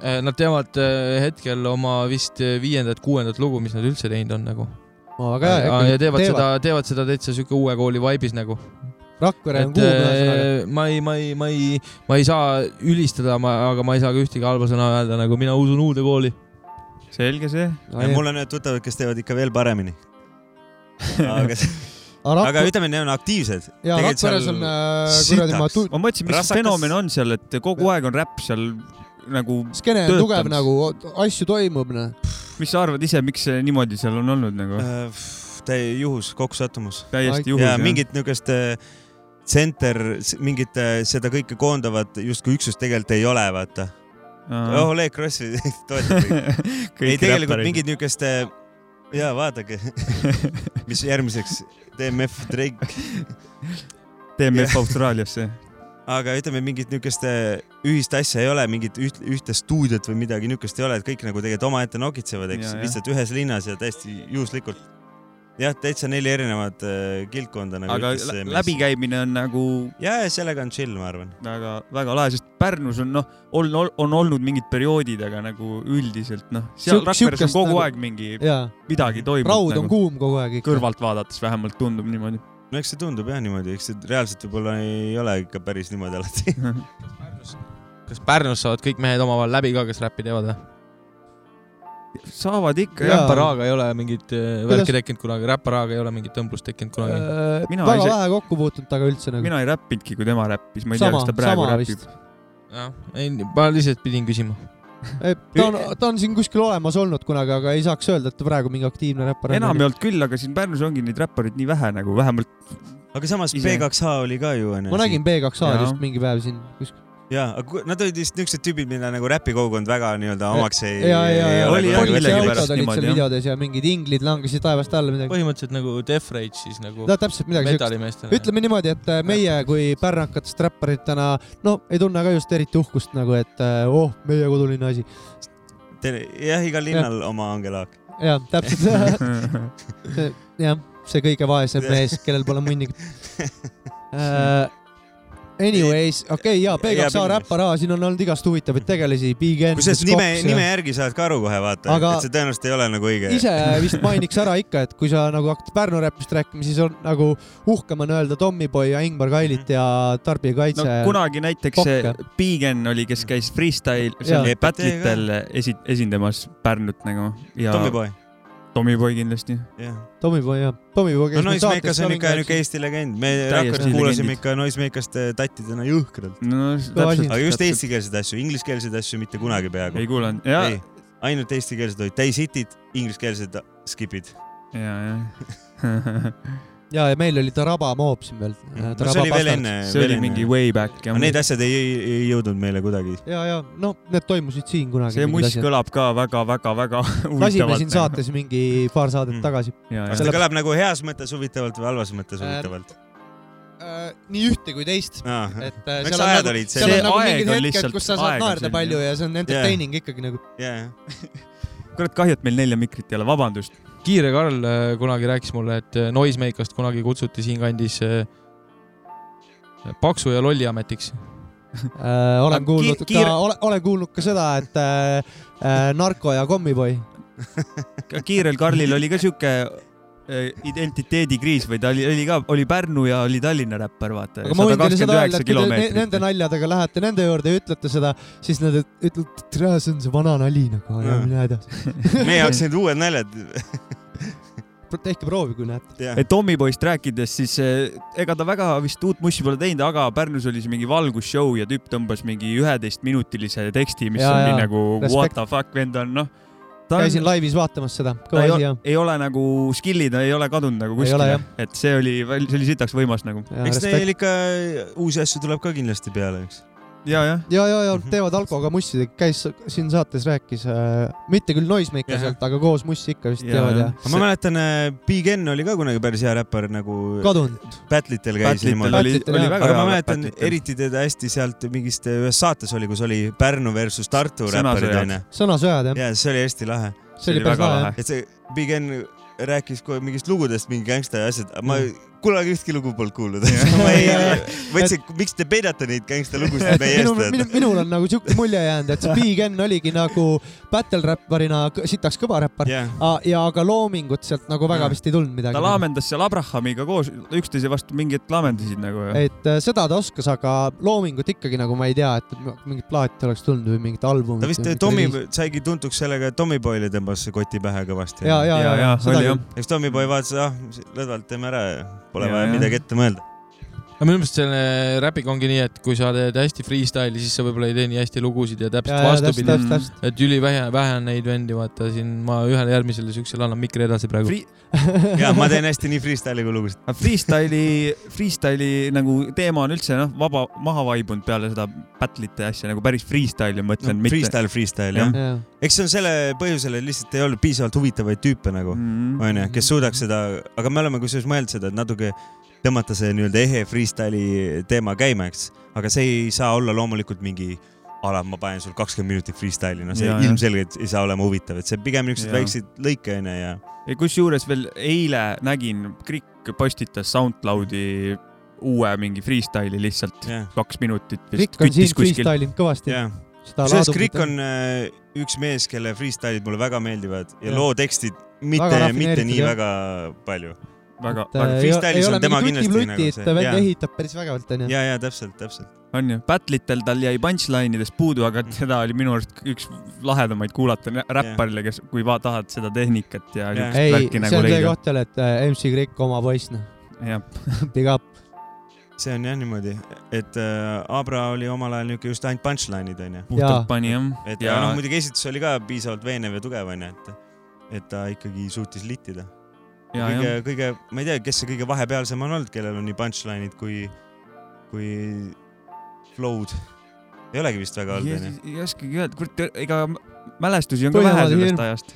eh, nad teevad eh, hetkel oma vist eh, viiendat-kuuendat lugu, mis nad üldse teinud on nagu. väga hea. ja teevad, teevad seda, teevad seda täitsa siuke uue kooli vaibis nagu. Rakvere on kuum ühesõnaga. ma ei, ma ei, ma ei, ma ei saa ülistada, aga ma ei saa ka ühtegi halba sõna öelda, nagu mina usun uude kooli. selge see. mul on ühed tuttavad, kes teevad ikka veel paremini. aga, aga aga ütleme, need on aktiivsed. ja Rakveres on äh, kuradi ma tu-, ma mõtlesin, mis Rassakas- fenomen on seal, et kogu aeg on räpp seal nagu, skeene on tugev nagu, asju toimub noh. mis sa arvad ise, miks see niimoodi seal on olnud nagu? äh, täie juhus, kokkusattumus. täiesti juhus ja mingit niisugust äh, tsenter, mingit äh, seda kõike koondavat justkui üksust tegelikult ei ole, vaata. oh, Oleg Krossi toetab ei, tegelikult mingit niisugust, jaa, vaadake, mis järgmiseks, DMF Drake. DMF Austraaliasse. aga ütleme, mingit niisugust ühist asja ei ole, mingit üht, ühte stuudiot või midagi niisugust ei ole, et kõik nagu tegelikult omaette nokitsevad, eks Ja,, ja. lihtsalt ühes linnas ja täiesti juhuslikult. jah, täitsa neli erinevat äh, kildkonda nagu aga lä- läbikäimine on nagu ja, ja sellega on chill, ma arvan. väga, väga lahe, sest Pärnus on noh, on, on olnud mingid perioodid, aga nagu üldiselt noh, seal Siuk- Rakveres on kogu nagu- aeg mingi jaa, midagi toimub raud on nagu kuum kogu aeg ikka. kõrvalt vaadates vähemalt tundub niimoodi. no eks see tundub jah niimoodi, eks see reaalselt võib-olla ei ole ikka päris niimoodi alati. kas Pärnus saavad kõik mehed omavahel läbi ka, kes räppi teevad või? Saavad ikka jah. räparaaga ei ole mingit äh, värki tekkinud kunagi, räparaaga ei ole mingit õmblust tekkinud kunagi. Mina väga ise- vähe kokku puutunud temaga üldse nagu. mina ei räppinudki, kui tema räppis, ma ei tea, sama kas ta, praegu räpib vist.. jah, ei, ma lihtsalt pidin küsima. ta on, ta on siin kuskil olemas olnud kunagi, aga ei saaks öelda, et ta praegu mingi aktiivne räppar on. enam ei olnud küll, aga siin Pärnus ongi neid räppareid nii vähe nagu, vähemalt aga samas Ise- B2H oli ka ju onju. ma nägin B2A-d Jaa. just mingi päev siin kuskil. jaa, aga nad olid vist niisugused tüübid, mida nagu räpikogukond väga nii-öelda omaks ei. ja, ja, ja oli jah, politseiautod millegipärast olid seal jah. videodes ja mingid inglid langesid taevast alla midagi. põhimõtteliselt nagu Death Rage siis nagu no täpselt midagi siukest. ütleme niimoodi, et äh, meie kui pärnakatest räpparitena, no ei tunne ka just eriti uhkust nagu, et äh, oh, meie kodulinna asi. jah, igal linnal oma angelaak. jah, täpselt. jah, see kõige vaesem mees, kellel pole munnigi uh,. Anyways, okei okay,, jaa, Jääb B2A inimest. räppar, siin on olnud igast huvitavaid tegelasi, Big N. kusjuures nime, nime järgi saad ka aru kohe vaata et see tõenäoliselt ei ole nagu õige. ise vist mainiks ära ikka, et kui sa nagu hakkad Pärnu räppist rääkima, siis on nagu uhkem on öelda Tommyboy ja Ingmar Kailit ja Tarbijakaitse no kunagi näiteks see Pokke. Bigen oli, kes käis freestyle, seal battle'itel esi-, esindamas Pärnut nagu ja Tommyboy, Tommyboy kindlasti. jah. Tommyboy jah, Tommyboy no käis meil Noisemakers saates on ka ikka niuke. Eesti legend, me Rakveres kuulasime ikka Noisemakest tattidena jõhkralt. no aga just eestikeelseid asju, ingliskeelseid asju mitte kunagi peaaegu ei. kuulanud ja, ei, ainult eestikeelsed olid täis hitid, ingliskeelsed skip'id. ja, ja. ja, ja meil oli Taraba moob siin veel. no see oli veel enne. see oli mingi. way back ja Need asjad ei, ei, jõudnud meile kuidagi. ja, ja noh, need toimusid siin kunagi. see muss kõlab ka väga-väga-väga lasime huvitavalt. siin saates mingi paar saadet Mm. tagasi ja, kas ta kõlab nagu heas mõttes huvitavalt või halvas mõttes Äh, huvitavalt? äh,. nii ühte kui teist, et äh, seal on nagu, olid seal See on nagu mingid hetked, kus sa saad naerda palju ja see on entertaining ikkagi nagu. kurat kahju, et meil nelja mikrit ei ole, vabandust. Kiire Karl äh, kunagi rääkis mulle, et äh, Noisemakest kunagi kutsuti siinkandis äh, paksu ja lolli ametiks. Äh, olen kuulnud ki- ka kiire-, olen, olen kuulnud ka seda, et äh, narko ja kommiboi. kiirel Karlil oli ka sihuke identiteedikriis või ta oli, oli ka, oli Pärnu ja oli Tallinna räppar, vaata. aga ma võin teile seda öelda, et kui te ne- nende naljadega lähete nende juurde ja ütlete seda, siis nad ütlevad, et see on see vana nali nagu ja mine edasi. meie jaoks need uued naljad. tehke proovi, kui näete. et Tommyboyst rääkides, siis eh, ega ta väga vist uut mussi pole teinud, aga Pärnus oli see mingi valgusshow ja tüüp tõmbas mingi üheteistminutilise teksti, mis Jaa, oli jaa. nagu Respekt. what the fuck vend on, noh. Ta käisin on, laivis vaatamas seda, ta ei, asi ei ole nagu skill'id ei ole kadunud nagu kuskile. et see oli, see oli sitaks võimas nagu. eks neil ikka uusi asju tuleb ka kindlasti peale, eks. ja, jah. ja, ja, ja teevad alkoga mussi, käis siin saates rääkis äh,, mitte küll Noisemakerselt, aga koos mussi ikka vist Jaa, teevad ja aga ma mäletan, Big N oli ka kunagi päris hea räppar nagu. kadunud. Battle'itel käis niimoodi. oli, oli väga aga ma hea mäletan eriti teda hästi sealt mingist ühes saates oli, kus oli Pärnu versus Tartu räpparid onju. sõnasõjad jah, ja see oli hästi lahe, see oli päris väga lahe jah. et see Big N rääkis kohe mingist lugudest, mingi gängsta ja asjad, ma kunagi ühtki lugu polnud kuulnud. ma ei, mõtlesin, miks te peidate neid gängsta lugusid meie minul, eest minul, minul on nagu siuke mulje jäänud, et see Big N oligi nagu battle räpparina sitaks kõva räppar A- ja aga loomingut sealt nagu väga Jaa. vist ei tulnud midagi. ta laamendas seal Abrahamiga koos üksteise vastu mingi hetk laamendasid nagu. et äh, seda ta oskas, aga loomingut ikkagi nagu ma ei tea, et mingit plaati oleks tulnud või mingit albumit. ta vist Tommy saigi tuntuks sellega, et Tommyboyle tõmbas koti pähe kõvasti. ja, ja, ja, ja, ja, seda oli küll jah. eks Tommyboy vaatas, ah, lõdvalt teeme ära ja pole Ja, vaja ja. midagi ette mõelda. Aga minu meelest selle räpiga ongi nii, et kui sa teed hästi freestyle'i, siis sa võib-olla ei tee nii hästi lugusid ja täpselt vastupidi. et ülivähe, vähe on neid vendi, vaata siin ma ühele järgmisele siuksele annan mikri edasi praegu. Free- ja ma teen hästi nii freestyle'i kui lugusid. freestyle'i, freestyle'i nagu teema on üldse noh, vaba, maha vaibunud peale seda battle'ite asja nagu päris freestyle'i ma mõtlen, mitte. Freestyle, freestyle jah. jah, eks see on selle põhjusel, et lihtsalt ei olnud piisavalt huvitavaid tüüpe nagu, Mm. onju, kes suudaks seda, aga me oleme kusjuures mõelnud seda, et natuke tõmmata see nii-öelda ehe freestyle'i teema käima, eks. aga see ei saa olla loomulikult mingi a la ma panen sul kakskümmend minutit freestyle'i, no see Ja, ilmselgelt ei saa olema huvitav, et see pigem niisuguseid väikseid lõike onju ja ja kusjuures veel eile nägin, Krikk postitas SoundCloudi uue mingi freestyle'i lihtsalt jah, kaks minutit vist Rikk on siin freestyle inud kõvasti. seda kusjuures Krikk on äh, üks mees, kelle freestyle'id mulle väga meeldivad ja, ja. loo tekstid mitte Väga, mitte nii jah. väga palju. väga, ei, freestyle'is ei on tema kindlasti nagu see- ta välja ehitab päris vägevalt onju. ja, ja täpselt, täpselt. on ju, battle'itel tal jäi punchline idest puudu, aga seda oli minu arust üks lahedamaid kuulata räpparile, kes, kui va- tahad seda tehnikat ja siukest ei, värki see nagu on see koht jälle, et äh, MC Krikk oma poiss noh, big up. see on jah niimoodi, et äh, Abra oli omal ajal niuke just ainult punchline'id onju. Puhtalt pani jah. et ja, ja noh, muidugi esitus oli ka piisavalt veenev ja tugev onju, et, et ta ikkagi suutis littida. ja, kõige kõige, ma ei tea, kes see kõige vahepealsem on olnud, kellel on nii punchline'id kui, kui flow'd. ei olegi vist väga olnud onju. ei oskagi öelda, kurat, ega mälestusi on ka vähe sellest ajast.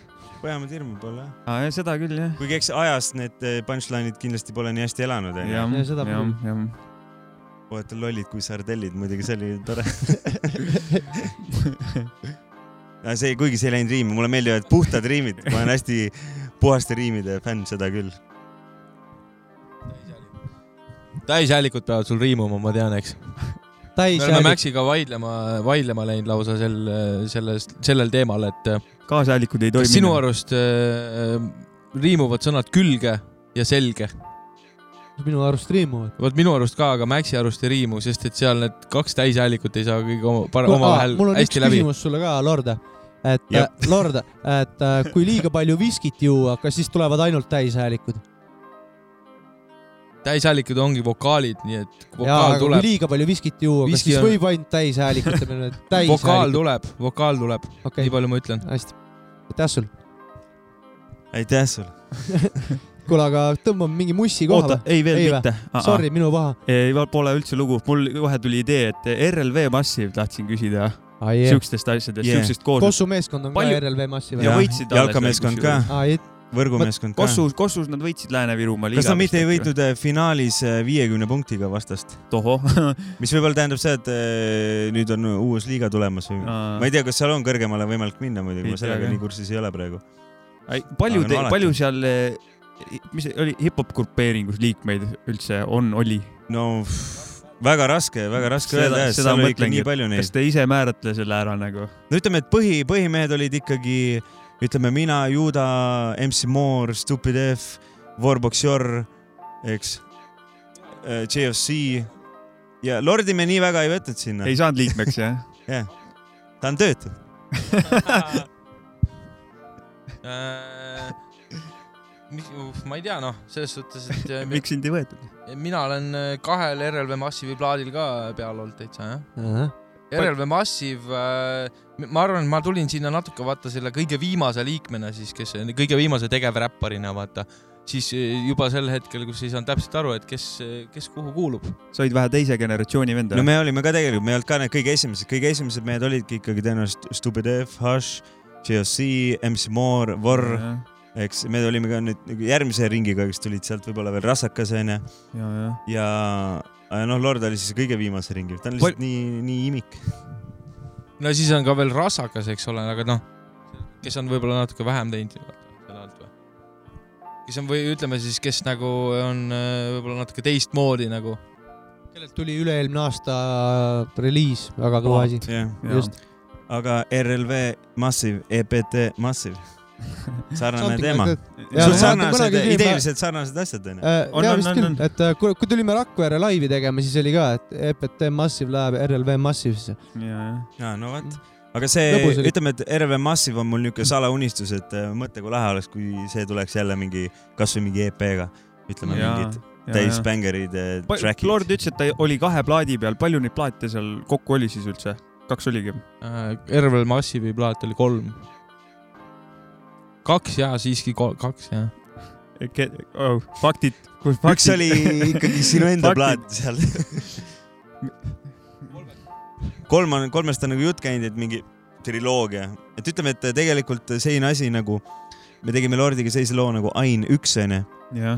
Põhjamaade hirmu pole jah. aa, seda küll jah. kuigi eks ajas need eh, punchline'id kindlasti pole nii hästi elanud onju. jah, Ja seda jah. vaata lollid kui sardellid, muidugi see oli tore. see, kuigi see ei läinud riimi, mulle meeldivad puhtad riimid, ma olen hästi puhaste riimide fänn, seda küll. täishäälikud peavad sul riimuma, ma tean, eks. me oleme Maxiga vaidlema, vaidlema läinud lausa sel, sellest, sellel teemal, et äh, kaashäälikud ei kas sinu arust äh, riimuvad sõnad külge ja selge? minu arust riimuvad. vot minu arust ka, aga Maxi arust ei riimu, sest et seal need kaks täishäälikut ei saa kõige oma, Kuule, aa, omavahel mul on üks hästi läbi. küsimus sulle ka, Lord. Et Jah. äh, Lord, et äh, kui liiga palju viskit juua, kas siis tulevad ainult täishäälikud? täishäälikud ongi vokaalid, nii et vokaal kui tuleb, liiga palju viskit juua, kas siis on- võib ainult täishäälikute peale vokaal täishäälikud? tuleb, vokaal tuleb, okei nii, palju ma ütlen. hästi. aitäh sul. aitäh sulle. kuule, aga tõmbame mingi mussi koha oota, või? ei veel Ei mitte. Sorry, minu paha. ei, pole üldse lugu, mul kohe tuli idee, et RLV Massive tahtsin küsida aa jee. siukestest asjadest, Yeah. siuksest kooslusest. Kossu meeskond on Palju- ka RLV Massi ja või? võitsid alles jalkameeskond ka, ei, võrgumeeskond ka. Kossus, Kossus nad võitsid Lääne-Virumaa kas nad mitte ei? võitnud eh, finaalis viiekümne punktiga vastast, mis võib-olla tähendab seda, et eh, nüüd on uus liiga tulemas või? ma ei tea, kas seal on kõrgemale võimalik minna muidugi, ma sellega nii kursis ei ole praegu. palju no, palju seal, mis oli, hip-hop grupeeringus liikmeid üldse on, oli? no pff, väga raske, väga raske Seda- öelda, seda seal oli ikka nii palju kas neid. te ise määratle selle ära nagu? no ütleme, et põhi, põhimehed olid ikkagi, ütleme mina, Juda, MC Moore, Stupid F, Warbox Jor, eks, JFC ja Lordi me nii väga ei võtnud sinna ei, saanud liikmeks jah? jah, ta on töötu. Äh, ma ei tea, noh, selles suhtes, et äh, mi- miks sind ei võetud? mina olen äh, kahel RLV Massive'i plaadil ka peal olnud täitsa, jah. RLV Massive, ma arvan, et ma tulin sinna natuke vaata selle kõige viimase liikmena siis, kes kõige viimase tegevräpparina vaata, siis juba sel hetkel, kus ei saanud täpselt aru, et kes, kes kuhu kuulub. sa olid vähe teise generatsiooni vend no me olime ka tegelikult, me ei olnud ka need kõige esimesed, kõige esimesed mehed olidki ikkagi tõenäoliselt Stupid F, Hush, JFC, MC Moore, Vor, eks me olime ka nüüd nagu järgmise ringiga, kes tulid sealt võib-olla veel Rassakas onju ja, ja. ja ja noh, Lord oli siis kõige viimase ringi, ta on lihtsalt nii, nii imik. no siis on ka veel rassakas, eks ole, aga noh, kes on võib-olla natuke vähem teinud kes on või ütleme siis, kes nagu on äh, võib-olla natuke teistmoodi nagu. kellelt tuli üle-eelmine aasta reliis, väga kõva asi. just. aga RLV Massive, EPT Massive, sarnane teema sarnased ideeliselt sarnased asjad onju. On, jaa, on, vist on, küll on., et äh, kui, kui tulime Rakvere laivi tegema, siis oli ka, et EPT Massive läheb RLV Massive'isse. ja, ja. no vot. aga see ütleme, et RV Massive on mul niuke salaunistus, et äh, mõtle, kui lahe oleks, kui see tuleks jälle mingi, kasvõi mingi EP-ga, ütleme Jaa, mingid ja, täis ja. bängerid, track'id. Lord ütles, et ta oli kahe plaadi peal, palju neid plaate seal kokku oli siis üldse? kaks oligi? RL Massive'i plaat oli kolm. Kaks jaa, siiski kol- kaks jaa. Oh, faktid. üks oli ikkagi sinu enda Faktid. plaat seal. kolm on, kolmest on nagu jutt käinud, et mingi triloogia, et ütleme, et tegelikult selline asi nagu me tegime Lordiga sellise loo nagu Ain üks onju,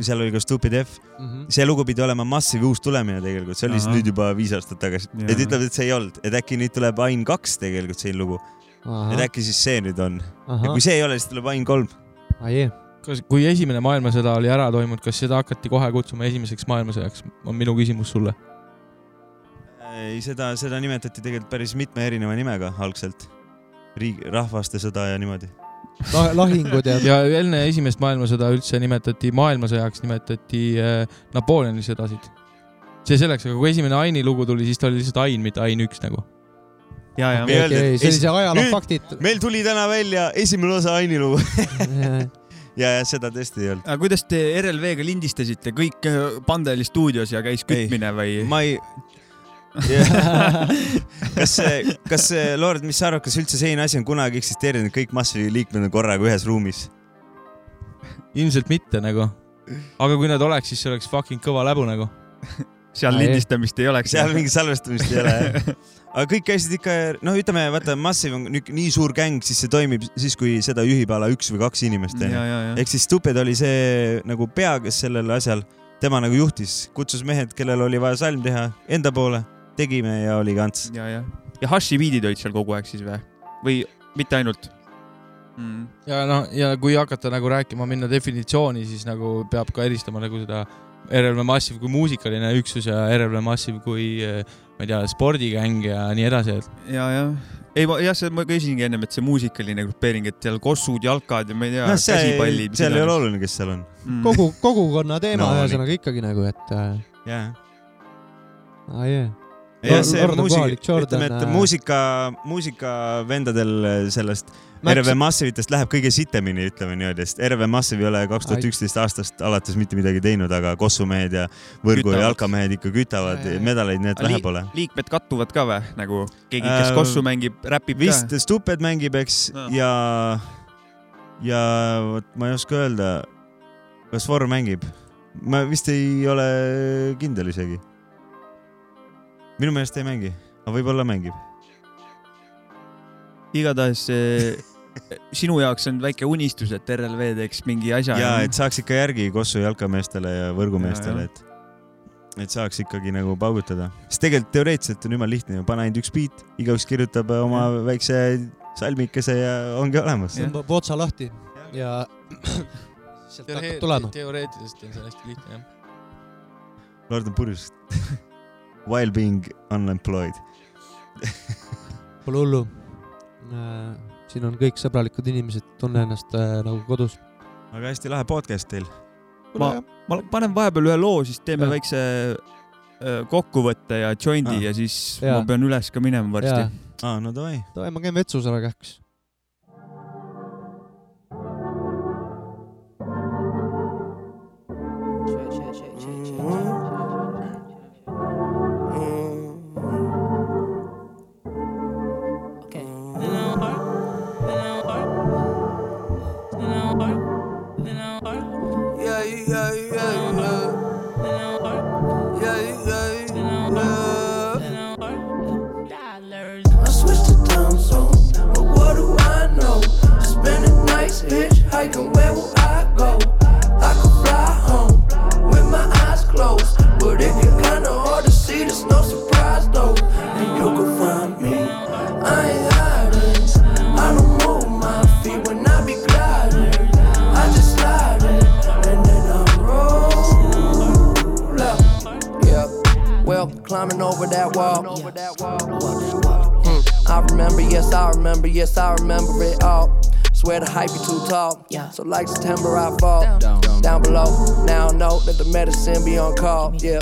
seal oli ka Stupid F. Mhm. see lugu pidi olema Massive uus tulemine tegelikult, see oli siis nüüd juba viis aastat tagasi. Et ütleb, et see ei olnud, et äkki nüüd tuleb Ain kaks tegelikult selline lugu, et äkki siis see nüüd on. ja kui, see ei ole, siis tuleb Ain kolm. ai kas, kui esimene maailmasõda oli ära toimunud, kas seda hakati kohe kutsuma esimeseks maailmasõjaks, on minu küsimus sulle. ei, seda, seda nimetati tegelikult päris mitme erineva nimega algselt. riik, rahvaste sõda ja niimoodi. lahingud ja ja enne esimest maailmasõda üldse nimetati maailmasõjaks, nimetati äh, Napoleoni sõdasid. see selleks, aga kui esimene Aini lugu tuli, siis ta oli lihtsalt Ain, mitte Ain üks nagu. Sellise ajaloo faktid. meil tuli täna välja esimene osa Aini lugu ja, ja seda tõesti ei olnud. aga kuidas te RLV-ga lindistasite, kõik äh, Pandeli stuudios ja käis kütmine või? ma ei. kas, kas Lord, mis sa arvad, kas üldse selline asi on kunagi eksisteerinud, kõik Massive'i liikmed on korraga ühes ruumis? ilmselt mitte nagu. aga kui nad oleks, siis see oleks fucking kõva läbu nagu. seal lindistamist ei oleks. seal mingit salvestamist ei ole jah. Aga kõik käisid ikka, noh, ütleme, vaata Massive on nüüd nii suur gäng, siis see toimib siis, kui seda juhib a la üks või kaks inimest ja, onju. ehk siis Stupid oli see nagu pea, kes sellel asjal, tema nagu juhtis, kutsus mehed, kellel oli vaja salm teha enda poole, tegime ja oli kants. ja, ja, ja Hashi biidid olid seal kogu aeg siis või? või mitte ainult mm.? ja noh, ja kui hakata nagu rääkima, minna definitsiooni, siis nagu peab ka eristama nagu seda RLV Massive kui muusikaline üksus ja RLV Massive kui eh, ma ei tea, spordigäng ja nii edasi, et ja, ja ei, jah, see ma küsisingi ennem, et see muusikaline grupeering, et seal kossud, jalkad ja ma ei tea see, käsipallid. seal ei ole oluline, kes seal on. mm.. kogu, kogukonna teema No, ühesõnaga ikkagi nagu, et äh, jah. Ah, yeah. ja Lord- see muusika ütleme, et äh, muusika, muusikavendadel sellest Max- RV Massive'itest läheb kõige sitemini, ütleme niimoodi, sest RV Massive ei ole kaks tuhat üksteist aastast alates mitte midagi teinud, aga kossumehed ja võrgu Kütavad. ja jalkamehed ikka kütavad Ja, ja, ja. medaleid, need Ali- vähe pole. liikmed kattuvad ka või, nagu keegi, kes Äh, kossu mängib, räpib vist ka? Stupid mängib, eks, Aa. ja, ja vot ma ei oska öelda, kas Vorm mängib. ma vist ei ole kindel isegi. Minu meelest ei mängi, aga võib-olla mängib. igatahes eh, sinu jaoks on väike unistus, et RLV teeks mingi asja. ja et saaks ikka järgi Kossu jalkameestele ja Ja, võrgumeestele, ja. et, et saaks ikkagi nagu paugutada. sest tegelikult teoreetiliselt on jumala lihtne, pane ainult üks beat, igaüks kirjutab oma väikse salmikese ja ongi olemas. Tõmbab otsa lahti ja sealt hakkab tulema. teoreetiliselt on see hästi lihtne jah. Lord on purjus. While being unemployed. Pole hullu. siin on kõik sõbralikud inimesed, tunne ennast äh, nagu kodus. aga hästi lahe podcast teil. ma, ma panen vahepeal ühe loo, siis teeme Jah. väikse äh, kokkuvõtte ja joindi Ah. ja siis Jaa. ma pean üles ka minema varsti aa, no davai. davai, ma käin vetsus ära kähks. That wall. Hmm, I remember, yes, I remember, yes, I remember it all. Swear the hype be too tall. So like September, I fall down, below. Now I know that the medicine be on call. Yeah,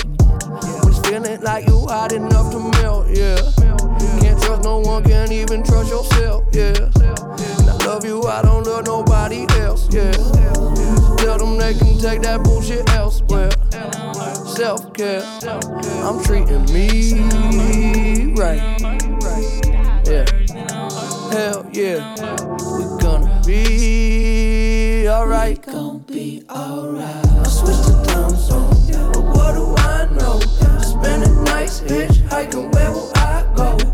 when it's feeling like you hot enough to melt. Yeah, can't trust no one, can't even trust yourself. Yeah, and I love you, I don't love nobody else. Yeah, tell them they can take that bullshit elsewhere. Self care, I'm treating me right. Yeah, hell yeah, we gonna be alright. Gonna be alright. I switched to time zone, but what do I know? Spending nights hitchhiking, where will I go?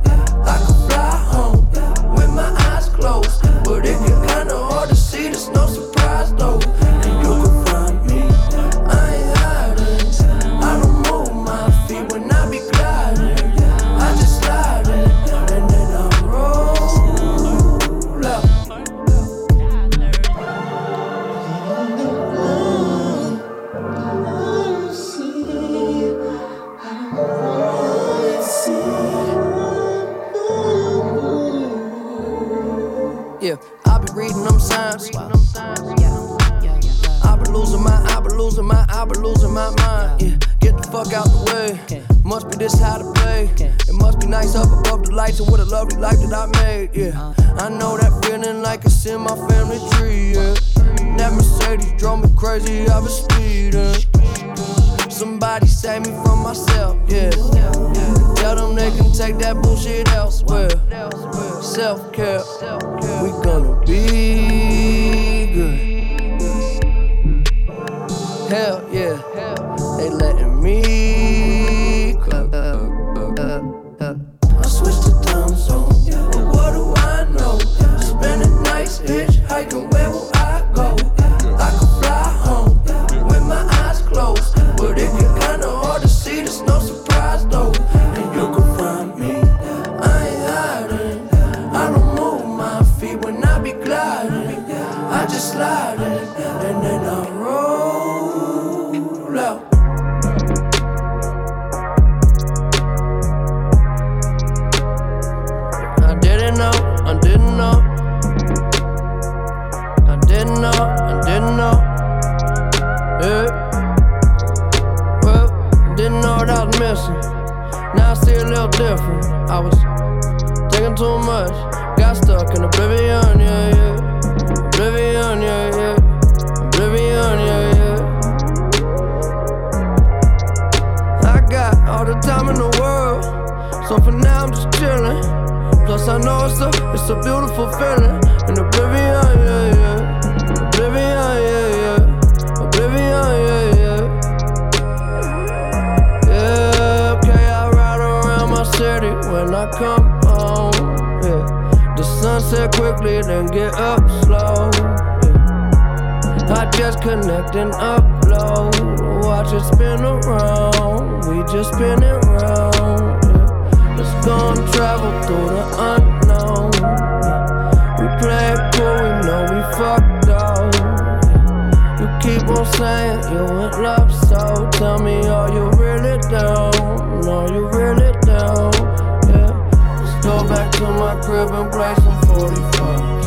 Crib and play some 45s.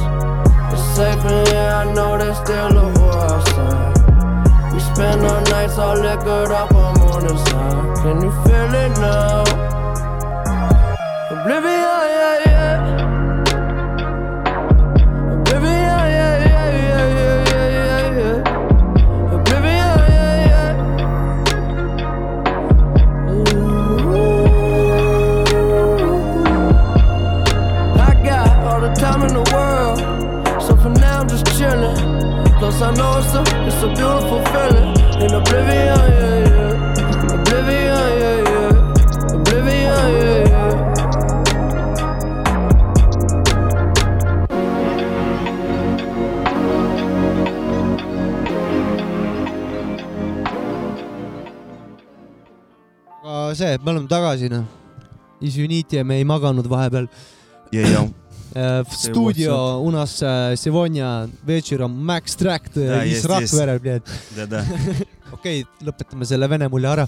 It's safe in here, I know there's still a war outside. We spend our nights all liquored up, I'm on the side. Can you feel it now? Oblivion, It's a beautiful feeling in oblivion, yeah, yeah. Oblivion, yeah, yeah. Oblivion, yeah, yeah. see, me oleme tagasi, noh. Is Unity ja me ei maganud vahepeal. ja, ja Yeah, stuudio у нас э, сегодня вечером Max Tract Да, из есть, Rakvere , блядь . Да-да. okei , lõpetame selle vene mulje ära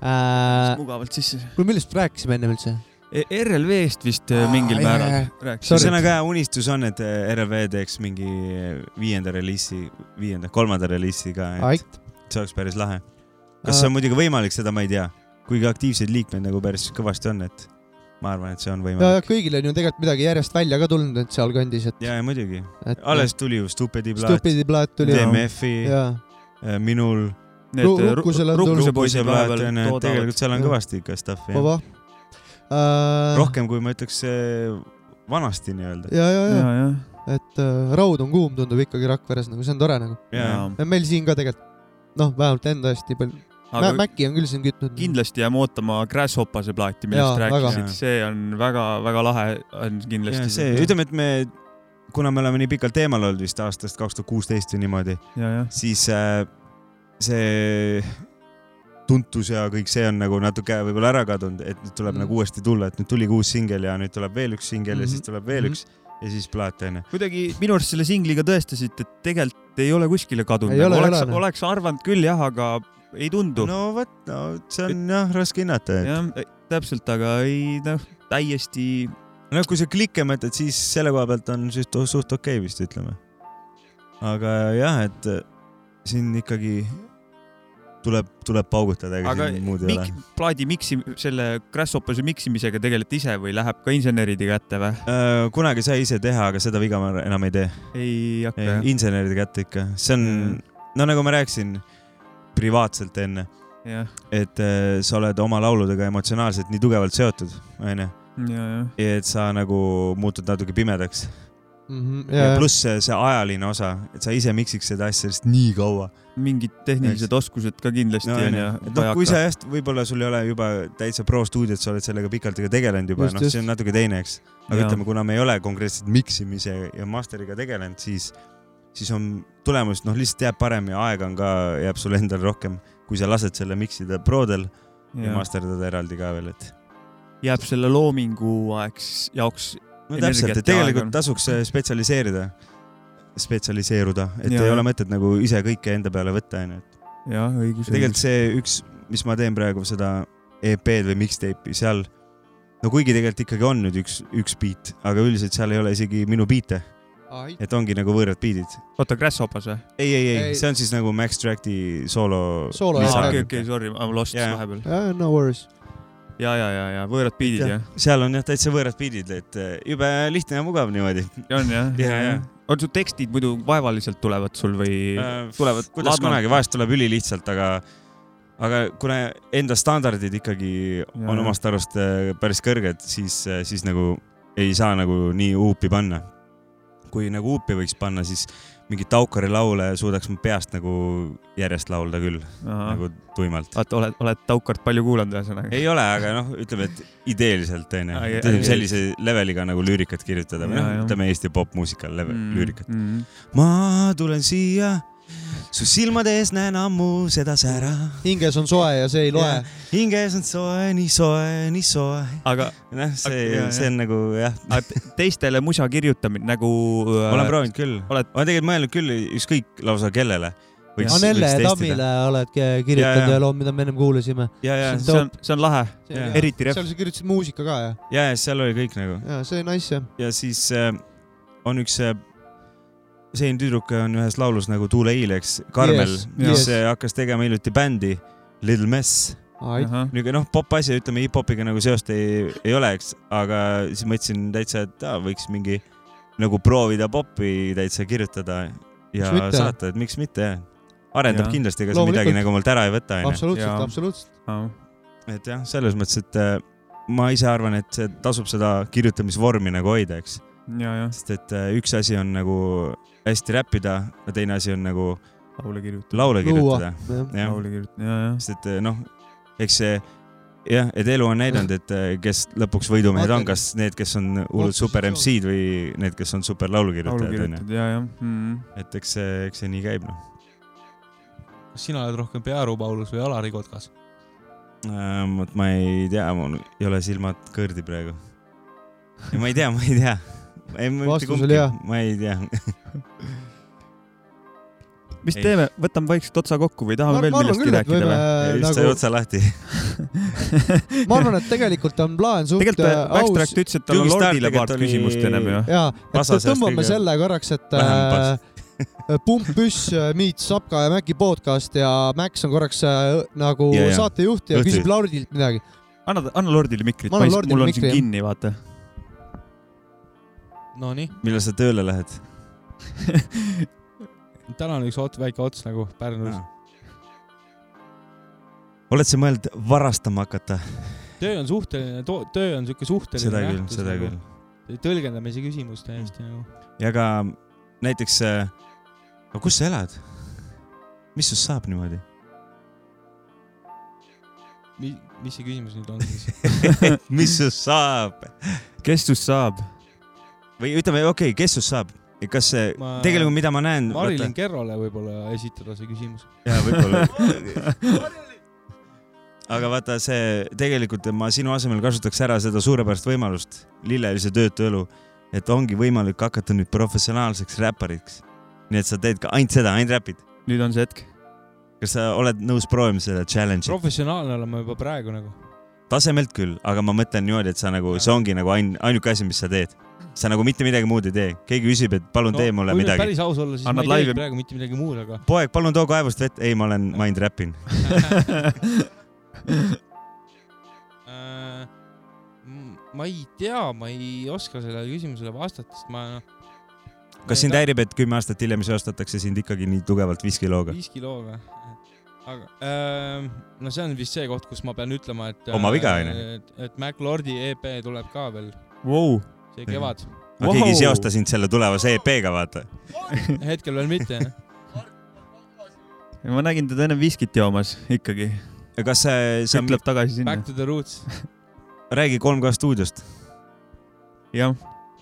äh, . mugavalt sisse . kuule , millest rääkisime ennem üldse ? E, RLV-st vist äh, mingil Aa, määral jaa, jaa. rääkisime . ühesõnaga unistus on , et RV teeks mingi viienda reliisi , viienda , kolmanda reliisi ka , et Ait. see oleks päris lahe . kas see on muidugi võimalik , seda ma ei tea . kuigi aktiivseid liikmeid nagu päris kõvasti on , et ma arvan, et see on ja võimalik. kõigil on ju tegelikult midagi järjest välja ka tulnud, et sealkandis, et ja, ja muidugi. Et- alles tuli ju Stupidi plaat, Stupidi plaat tuli. DMF-i, jaa, minul. On tulnud. Rukkuse plaat vahepeal on, et toodavad. tegelikult seal on Jah. kõvasti ikka stuff'i. vaba. rohkem kui ma ütleks vanasti nii-öelda. ja, ja, ja, ja, ja. et äh, raud on kuum, tundub ikkagi Rakveres nagu, see on tore nagu. ja, ja meil siin ka tegelikult, noh, vähemalt enda hästi palju. Aga Mäkki on küll siin kütnud. kindlasti jääme ootama Grasshoppase plaati, millest Jaa, väga. rääkisid, see on väga-väga lahe, on ja kindlasti see, ütleme, et me, kuna me oleme nii pikalt eemal olnud vist aastast kaks tuhat kuusteist või niimoodi, ja, siis äh, see tuntus ja kõik see on nagu natuke võib-olla ära kadunud, et nüüd tuleb Mhm. nagu uuesti tulla, et nüüd tuli uus singel ja nüüd tuleb veel üks singel ja Mhm. siis tuleb veel üks ja siis plaat onju. kuidagi minu arust selle singliga tõestasite, et tegelikult ei ole kuskile kadunud. Ei oleks ole,, oleks arvanud küll jah, aga ei tundu. no vot, no see on jah raske hinnata, et jah, täpselt, aga ei noh, täiesti noh, kui sa klikke mõtled, siis selle koha pealt on suht, suht okei okay vist ütleme. aga jah, et äh, siin ikkagi tuleb, tuleb paugutada, ega aga siin muud ei ole. plaadi miksi, selle Grasshopperi miksimisega tegeled ise või läheb ka inseneride kätte või? Äh, kunagi sai ise teha, aga seda viga ma enam ei tee. ei hakka jah? inseneride kätte ikka, see on, no nagu ma rääkisin privaatselt enne, jah, et äh, sa oled oma lauludega emotsionaalselt nii tugevalt seotud, onju. ja, ja. et sa nagu muutud natuke pimedaks. Mhm, ja pluss see, see ajaline osa, et sa ise miksiks seda asja lihtsalt nii kaua. mingid tehnilised oskused ka kindlasti no, on ju et noh, kui sa jah, võib-olla sul ei ole juba täitsa pro stuudiot, sa oled sellega pikalt ka tegelenud juba, noh, see on natuke teine, eks. aga Jaa. ütleme, kuna me ei ole konkreetselt miksimise ja master'iga tegelenud, siis, siis on tulemus, noh, lihtsalt jääb parem ja aega on ka, jääb sulle endale rohkem, kui sa lased selle miksida prodel ja, ja masterdada eraldi ka veel, et. jääb selle loomingu aeks jaoks no täpselt, et tegelikult on. tasuks äh, spetsialiseerida, spetsialiseeruda, et ja. ei ole mõtet nagu ise kõike enda peale võtta, onju, et jah, õigus. tegelikult see üks, mis ma teen praegu seda EP-d või mixtape'i seal, no kuigi tegelikult ikkagi on nüüd üks, üks beat, aga üldiselt seal ei ole isegi minu biite, et ongi nagu võõrad beat'id. oota, Grasshoppers või? ei, ei, ei Ei., see on siis nagu Max Tracti soolo. Okei, okei, sorry, ma lost Jaa. vahepeal. jah, no worries. ja, ja, ja, ja võõrad beat'id jah? seal on jah täitsa võõrad beat'id, et eh, jube lihtne ja mugav niimoodi. on jah Jaa, jaa. on su tekstid muidu vaevaliselt tulevad sul või tulevad Äh, kuidas kunagi, vahest tuleb ülilihtsalt, aga, aga kuna enda standardid ikkagi Jaa, on omast arust eh, päris kõrged, siis, siis nagu ei saa nagu nii huupi panna. Kui nagu huupi võiks panna, siis mingit Taukari laule suudaks ma peast nagu järjest laulda küll, nagu tuimalt. vaata, oled, oled Taukart palju kuulanud ühesõnaga? ei ole, aga noh, ütleme, et ideeliselt onju sellise leveliga nagu lüürikat kirjutada või noh, ütleme Eesti popmuusikal level, lüürikat. mm.. ma tulen siia, su silmade ees näen ammu seda sära. hinges on soe ja see ei loe. hinges on soe, nii soe, nii soe. aga noh, see see on nagu jah, teistele musa kirjutamine nagu äh, olen proovinud küll. oled- olen tegelikult mõelnud küll ükskõik lausa kellele. Anelle ja Tammile oled kirjutanud ühe loo, mida me ennem kuulsime. ja, ja, see on, see on lahe, eriti ref seal. sa kirjutasid muusika ka ja? ja, ja seal oli kõik nagu ja see nice jah. ja siis äh, on üks äh, selline tüdruk on ühes laulus nagu Tuule Hiil, eks, Karmel Yes, mis yes. yes. hakkas tegema hiljuti bändi Little Mess. niisugune noh, popp-asi, ütleme hip-hopiga nagu seost ei, ei ole, eks, aga siis mõtlesin täitsa, et aa, võiks mingi nagu proovida popi täitsa kirjutada ja saata, et miks mitte jah. arendab ja. kindlasti, ega see midagi nagu mult ära ei võta, onju. absoluutselt, absoluutselt. et jah, selles mõttes, et äh, ma ise arvan, et see tasub seda kirjutamisvormi nagu hoida, eks sest et äh, üks asi on nagu hästi räppida ja teine asi on nagu laule kirjutada. laule kirjutada.. jah, laule kirjutada, ja, ja. sest et äh, noh, eks see jah, et elu on näidanud, et äh, kes lõpuks võidumehed on, kas need, kes on hullud super MC-d või need, kes on super laulu laulukirjutajad onju. kirjutada, ja, ja mm.. et eks see, eks see nii käib noh. kas sina oled rohkem Pearu Paulus või Alari Kotkas? vot ma ei tea, mul ei ole silmad kõrdi praegu. ma ei tea, ma ei tea. ei, Vastus oli jah. ma ei tea. mis Ei. teeme, võtame vaikselt otsa kokku või tahame Ma- veel ma millestki küll, rääkida või? just sai nagu- otsa lahti. ma arvan, et tegelikult on plaan suht tegelikult äh, aus Backtrack ütles, et tal on Lordile paar oli- küsimust ennem ju. ja, et tõmbame kõige selle korraks, et äh, Pump Püss äh, meets Sapka ja Mäki podcast ja Max on korraks äh, nagu Ja, ja. saatejuht ja küsib Lordilt midagi. anna, anna Lordile mikrit, mul on mikri, siin kinni, vaata. Nonii, millal sa tööle lähed? täna on üks ots, väike ots nagu Pärnus. oled sa mõelnud varastama hakata? töö on suhteline, töö on siuke suhteline seda küll, seda nagu. küll. tõlgendamise küsimus täiesti nagu. ja ka näiteks, aga kus sa elad? mis sinust saab niimoodi? Mi-, mis see küsimus nüüd on siis? mis sinust saab? kes sinust saab? Või ütleme, okei okay,, kes sinust saab? kas see Ma- tegelikult, mida ma näen, Marilyn Kerrole võib-olla esitada see küsimus. jaa, võib-olla. aga vaata see tegelikult ma sinu asemel kasutaks ära seda suurepärast võimalust, lillelise töötu elu, et ongi võimalik hakata nüüd professionaalseks räppariks. nii et sa teed ka ainult seda, ainult räpid. nüüd on see hetk. kas sa oled nõus proovima seda challenge'i? professionaalne olen ma juba praegu nagu. tasemelt küll, aga ma mõtlen niimoodi, et sa nagu, see ongi nagu ain-, ainuke asi, mis sa teed. Sa nagu mitte midagi muud ei tee, keegi küsib, et palun tee mulle midagi. päris aus olla, siis Annad ma ei teegi praegu mitte midagi muud, aga poeg, palun too kaevust vett. ei, ma olen mind räppin. Äh, ma ei tea, ma ei oska sellele küsimusele vastata, sest ma noh, kas sind häirib, et kümme aastat hiljem seostatakse sind ikkagi nii tugevalt viskilooga? viis kilo või? aga ähm, no see on vist see koht, kus ma pean ütlema, et Oma viga, onju. et, et MacLordi EP tuleb ka veel wow.. See kevad. aga keegi ei seosta sind selle tulevase EP-ga, vaata. hetkel veel mitte. ma nägin teda ennem viskit joomas ikkagi. kas see, see ütleb tagasi sinna Back. to the roots. räägi 3K stuudiost. jah,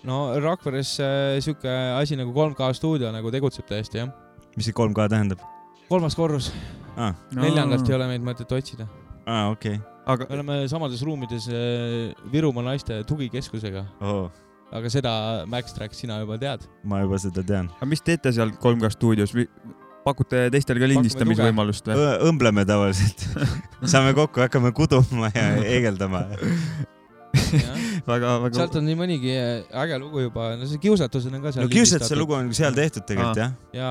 no Rakveres äh, sihuke asi nagu 3K stuudio nagu tegutseb täiesti jah. mis see 3K tähendab? kolmas korrus, aa, neljandast ei ole meid mõtet otsida. aa, okei aga me oleme samades ruumides äh, Virumaa naiste tugikeskusega, okay.. aga seda Max Track sina juba tead. ma juba seda tean. aga mis teete seal 3K stuudios? pakute teistele ka lindistamisvõimalust või? õmbleme tavaliselt. saame kokku, hakkame kuduma ja heegeldama. väga, väga sealt on nii mõnigi äh, äge lugu juba, no see kiusatused on ka seal no kiusatuse lugu on seal tehtud tegelikult jah. ja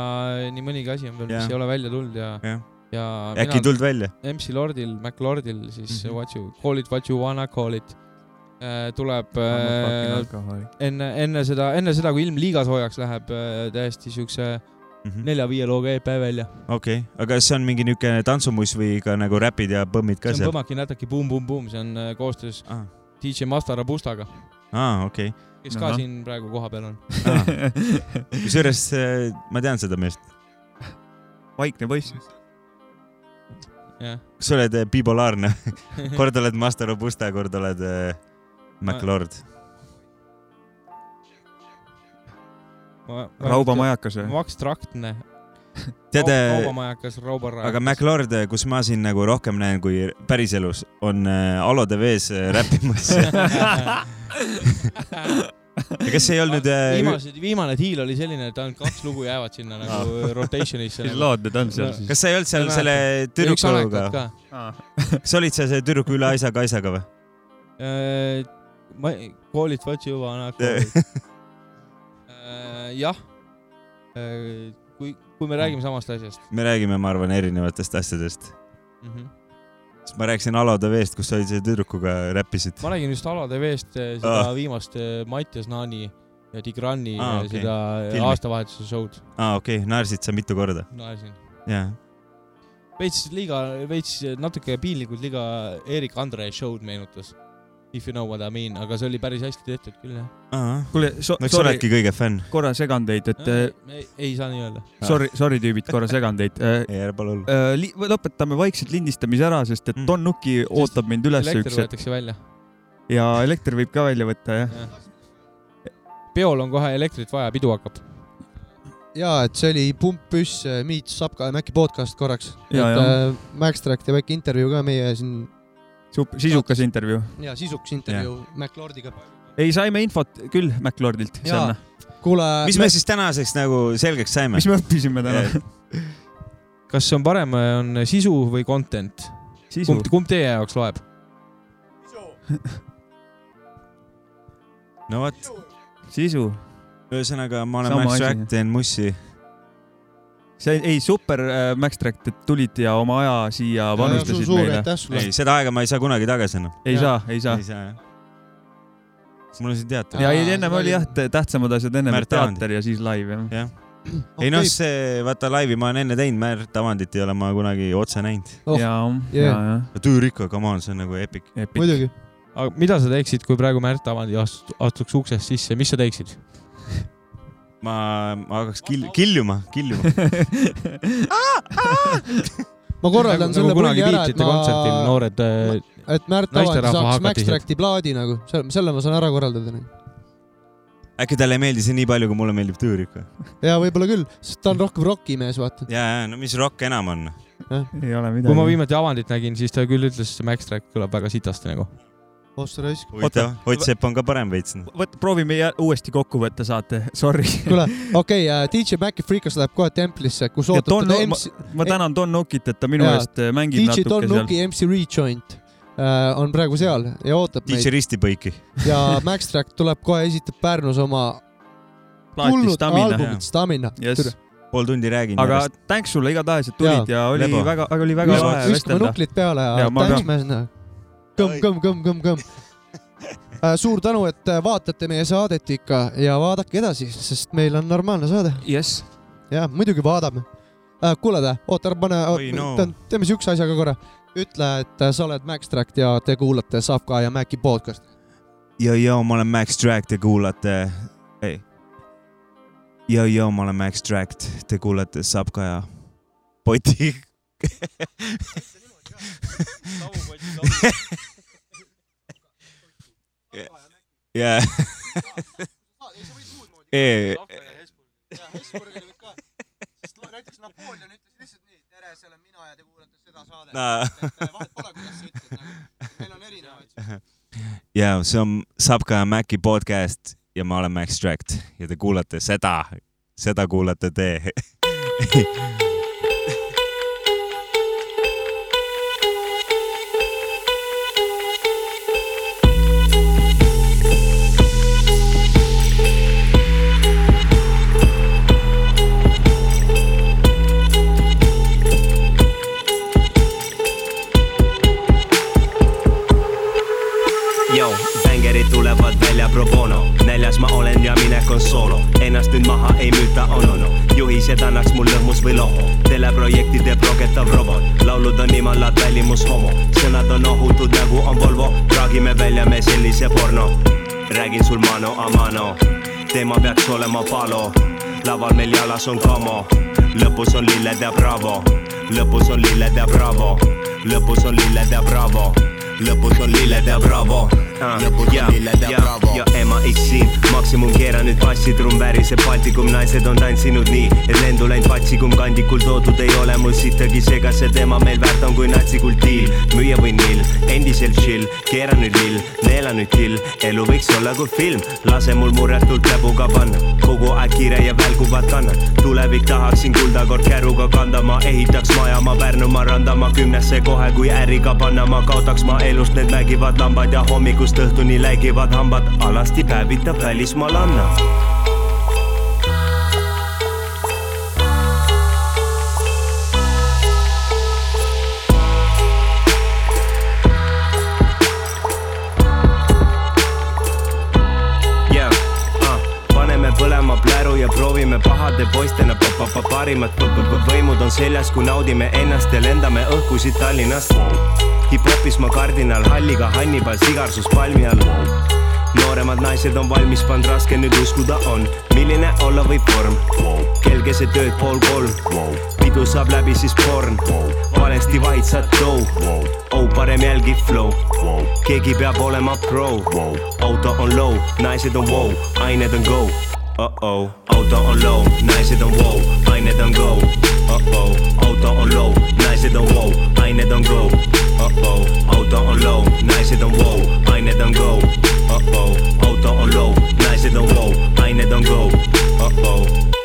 nii mõnigi asi on veel, mis ei ole välja tulnud ja, jah, ja äkki ei tulnud välja? MC Lordil, Mac Lordil siis mm. -hmm. What you call it, what you wanna call it äh, tuleb äh, enne, enne seda, enne seda, kui ilm liiga soojaks läheb äh,, täiesti siukse nelja-viie looga EP välja. Okei okay., aga kas see on mingi niisugune tantsumuss või ka nagu räpid ja põmmid ka see on seal? Põmmaki Nätaki Boom Boom Boom, see on koostöös aa, DJ Master Robustaga, aa, okei. kes ka Ahah. siin praegu kohapeal on. kusjuures äh, ma tean seda meest. vaikne poiss. Kas sa oled äh, bipolaarne? kord oled Master Robusta, kord oled äh, MacLord. raubamajakas või? abstraktne. tead, kaubamajakas, raubarajakas. aga MacLord, kus ma siin nagu rohkem näen kui päriselus, on äh, Alode vees äh, räppimas. ja kas ei olnud äh, viimase, viimane deal oli selline, et ainult kaks lugu jäävad sinna nagu rotation'isse. mis lood need on seal siis? kas sa ei olnud seal selle tüdrukuga kas olid sa see tüdruku üle Aisa Kaisaga või? Äh, ma what you wanna call it. jah. kui, kui me räägime samast asjast me räägime, ma arvan, erinevatest asjadest. mm. -hmm. Siis ma rääkisin Alode veest, kus sa olid selle tüdrukuga räppisid. ma räägin just Alo TV-st, seda Ah. viimast eh, Mattias Naani ja Tigrani Ah, ah, okei. seda Filmi. aastavahetuse show'd aa, okei okay., naersid sa mitu korda? naersin. jaa. veits liiga, veits natuke piinlikult liiga Erik Andre show'd meenutas. If you know what I mean, aga see oli päris hästi tehtud küll jah. kuule, so, no eks oledki kõige fänn. korra segan teid, et äh, ei, ei saa nii öelda. sorry, sorry tüübid, korra segan teid. ei, ära pole hullu. lõpetame vaikselt lindistamise ära, sest et Don Nuki ootab mind üles elekter üks võetakse välja. ja elekter võib ka välja võtta, jah. peol on kohe elektrit vaja, pidu hakkab. ja et see oli Pump Püss, Meet Sapka ja Maci podcast korraks. et Ja, ja. äh, Max Tract ja väike intervjuu ka meie siin sisukas intervjuu. ja sisukas intervjuu MacLordiga. ei, saime infot küll MacLordilt. Kuule, mis me siis tänaseks nagu selgeks saime? mis me õppisime täna? kas on parem, on sisu või content? sisu kumb, kumb teie jaoks loeb? no vot, sisu. ühesõnaga ma olen Max asi. Track, teen mussi. see, ei super äh, Max Tract, et tulid ja oma aja siia panustasid meile. ei, seda aega ma ei saa kunagi tagasi enam. ei saa, ei saa mul on siin teater. ja ei, ennem oli jah, tähtsamad asjad, ennem Märt teater ja siis live, jah. jah. ei noh, see vaata laivi ma olen enne teinud, Märt Avandit ei ole ma kunagi otse näinud. Oh, ja, yeah. ja, ja. Tüürikka, come on, see on nagu epic. Epic. muidugi. aga mida sa teeksid, kui praegu Märt Avandi astu- astuks uksest sisse, mis sa teeksid? ma, ma hakkaks kill-, killjuma, killjuma. ma korraldan selle kunagi pulli ära, et ma, noored äh, et Märt Avandi saaks Max. Tracti plaadi nagu, selle ma saan ära korraldada. äkki talle ei meeldi see nii palju, kui mulle meeldib Tüürik või? ja võib-olla küll, sest ta on rohkem rokimees, vaata. ja, ja no mis rock enam on? ei ole kui ma midagi. viimati Avandit nägin, siis ta küll ütles, et see Max Track kõlab väga sitasti nagu. Ossa raisk. huvitav, Ott Sepp on ka parem veits. võt-, proovime jä- uuesti kokku võtta saate, sorry. kuule, okei okay,, DJ Maci Freekas läheb kohe templisse, kus Ja Don ootate No- MC, ma tänan Don Nukit, et ta minu Jaa, eest äh, mängib DJ Don natuke seal. Nuki, MC Rejoint. äh, on praegu seal ja ootab DJ meid Ristipõiki. ja Max Track tuleb kohe, esitab Pärnus oma Stamina. albumit Stamina. Yes. pool tundi räägin. aga thanks sulle igatahes, et tulid ja, ja oli lebo. väga, oli väga lahe viskame vestelda. nuklid peale ja, Ja ja ka. mees. kõmm, kõmm, kõmm, kõmm, kõmm. suur tänu, et äh, vaatate meie saadet ikka ja vaadake edasi, sest meil on normaalne saade. jess, ja muidugi vaatame. kuule, oota, ära pane no., teeme siukse asja ka korra. ütle, et äh, sa oled Max Tract ja te kuulate Savka ja Maci podcast'i. Yo-yo, ma olen Max Track, te kuulate, ei. Yo-yo, ma olen Max Track, te kuulate Sapka ja Poti. jaa. ei, näiteks Napoleon ütles lihtsalt nii, tere, see olen mina ja te kuulate seda saadet. Naa. vahet pole, kuidas sa ütled, nagu meil on erinevaid. ja see on Sapka ja Maci podcast ja ma olen Max Tract ja te kuulate seda, seda kuulate te. olema palo laval meil jalas on kamo lõpus on lilled ja bravo. Lõpus on lilled ja bravo. Lõpus on lilled ja bravo lõpus on lilled ja bravo. Lõpus on lilled ja bravo. ja ema X siin maksimum keera nüüd bassitrumm väriseb Baltikum naised on tantsinud nii et lendu läinud patsikum kandikul toodud ei ole mul sittagi seega see teema meil väärt on kui natsikultiil. Müüa või nill endiselt chill keera nüüd lill neela nüüd kill. Elu võiks olla kui film lase mul murretult läbuga panna kogu aeg kiire ja välguvad kannad tulevik tahaksin kuldakord käruga kanda. Ma ehitaks maja ma Pärnumaa randa ma kümnesse kohe kui äriga panna. Ma kaotaks ma elust need mägivad lambad ja hommikust õhtuni läigivad hambad alasti päevitab välismaalanna yeah. ah, paneme põlema pläru ja proovime pahade poistena pa -pa -pa parimad v -v -v võimud on seljas, kui naudime ennast ja lendame õhku siit Tallinnast. Hip-hopis ma kardinal Halliga Hannibal sigarsus palmi all. nooremad naised on valmis pannud, raske nüüd uskuda on, milline olla võib vorm. kell keset ööd pool kolm, pidu saab läbi siis porn, valesti vahid saad flow, oh parem jälgi flow, keegi peab olema pro, auto on low, naised on wow, ained on go uh-oh, auto on low, naised on wow, aynadan go. Oh oh, auto on low, naised on wow Aynadan go. Uh-oh, auto on low, naised on wow Aynadan go. Uh-oh, auto on low, naised on wow Aynadan go. Oh oh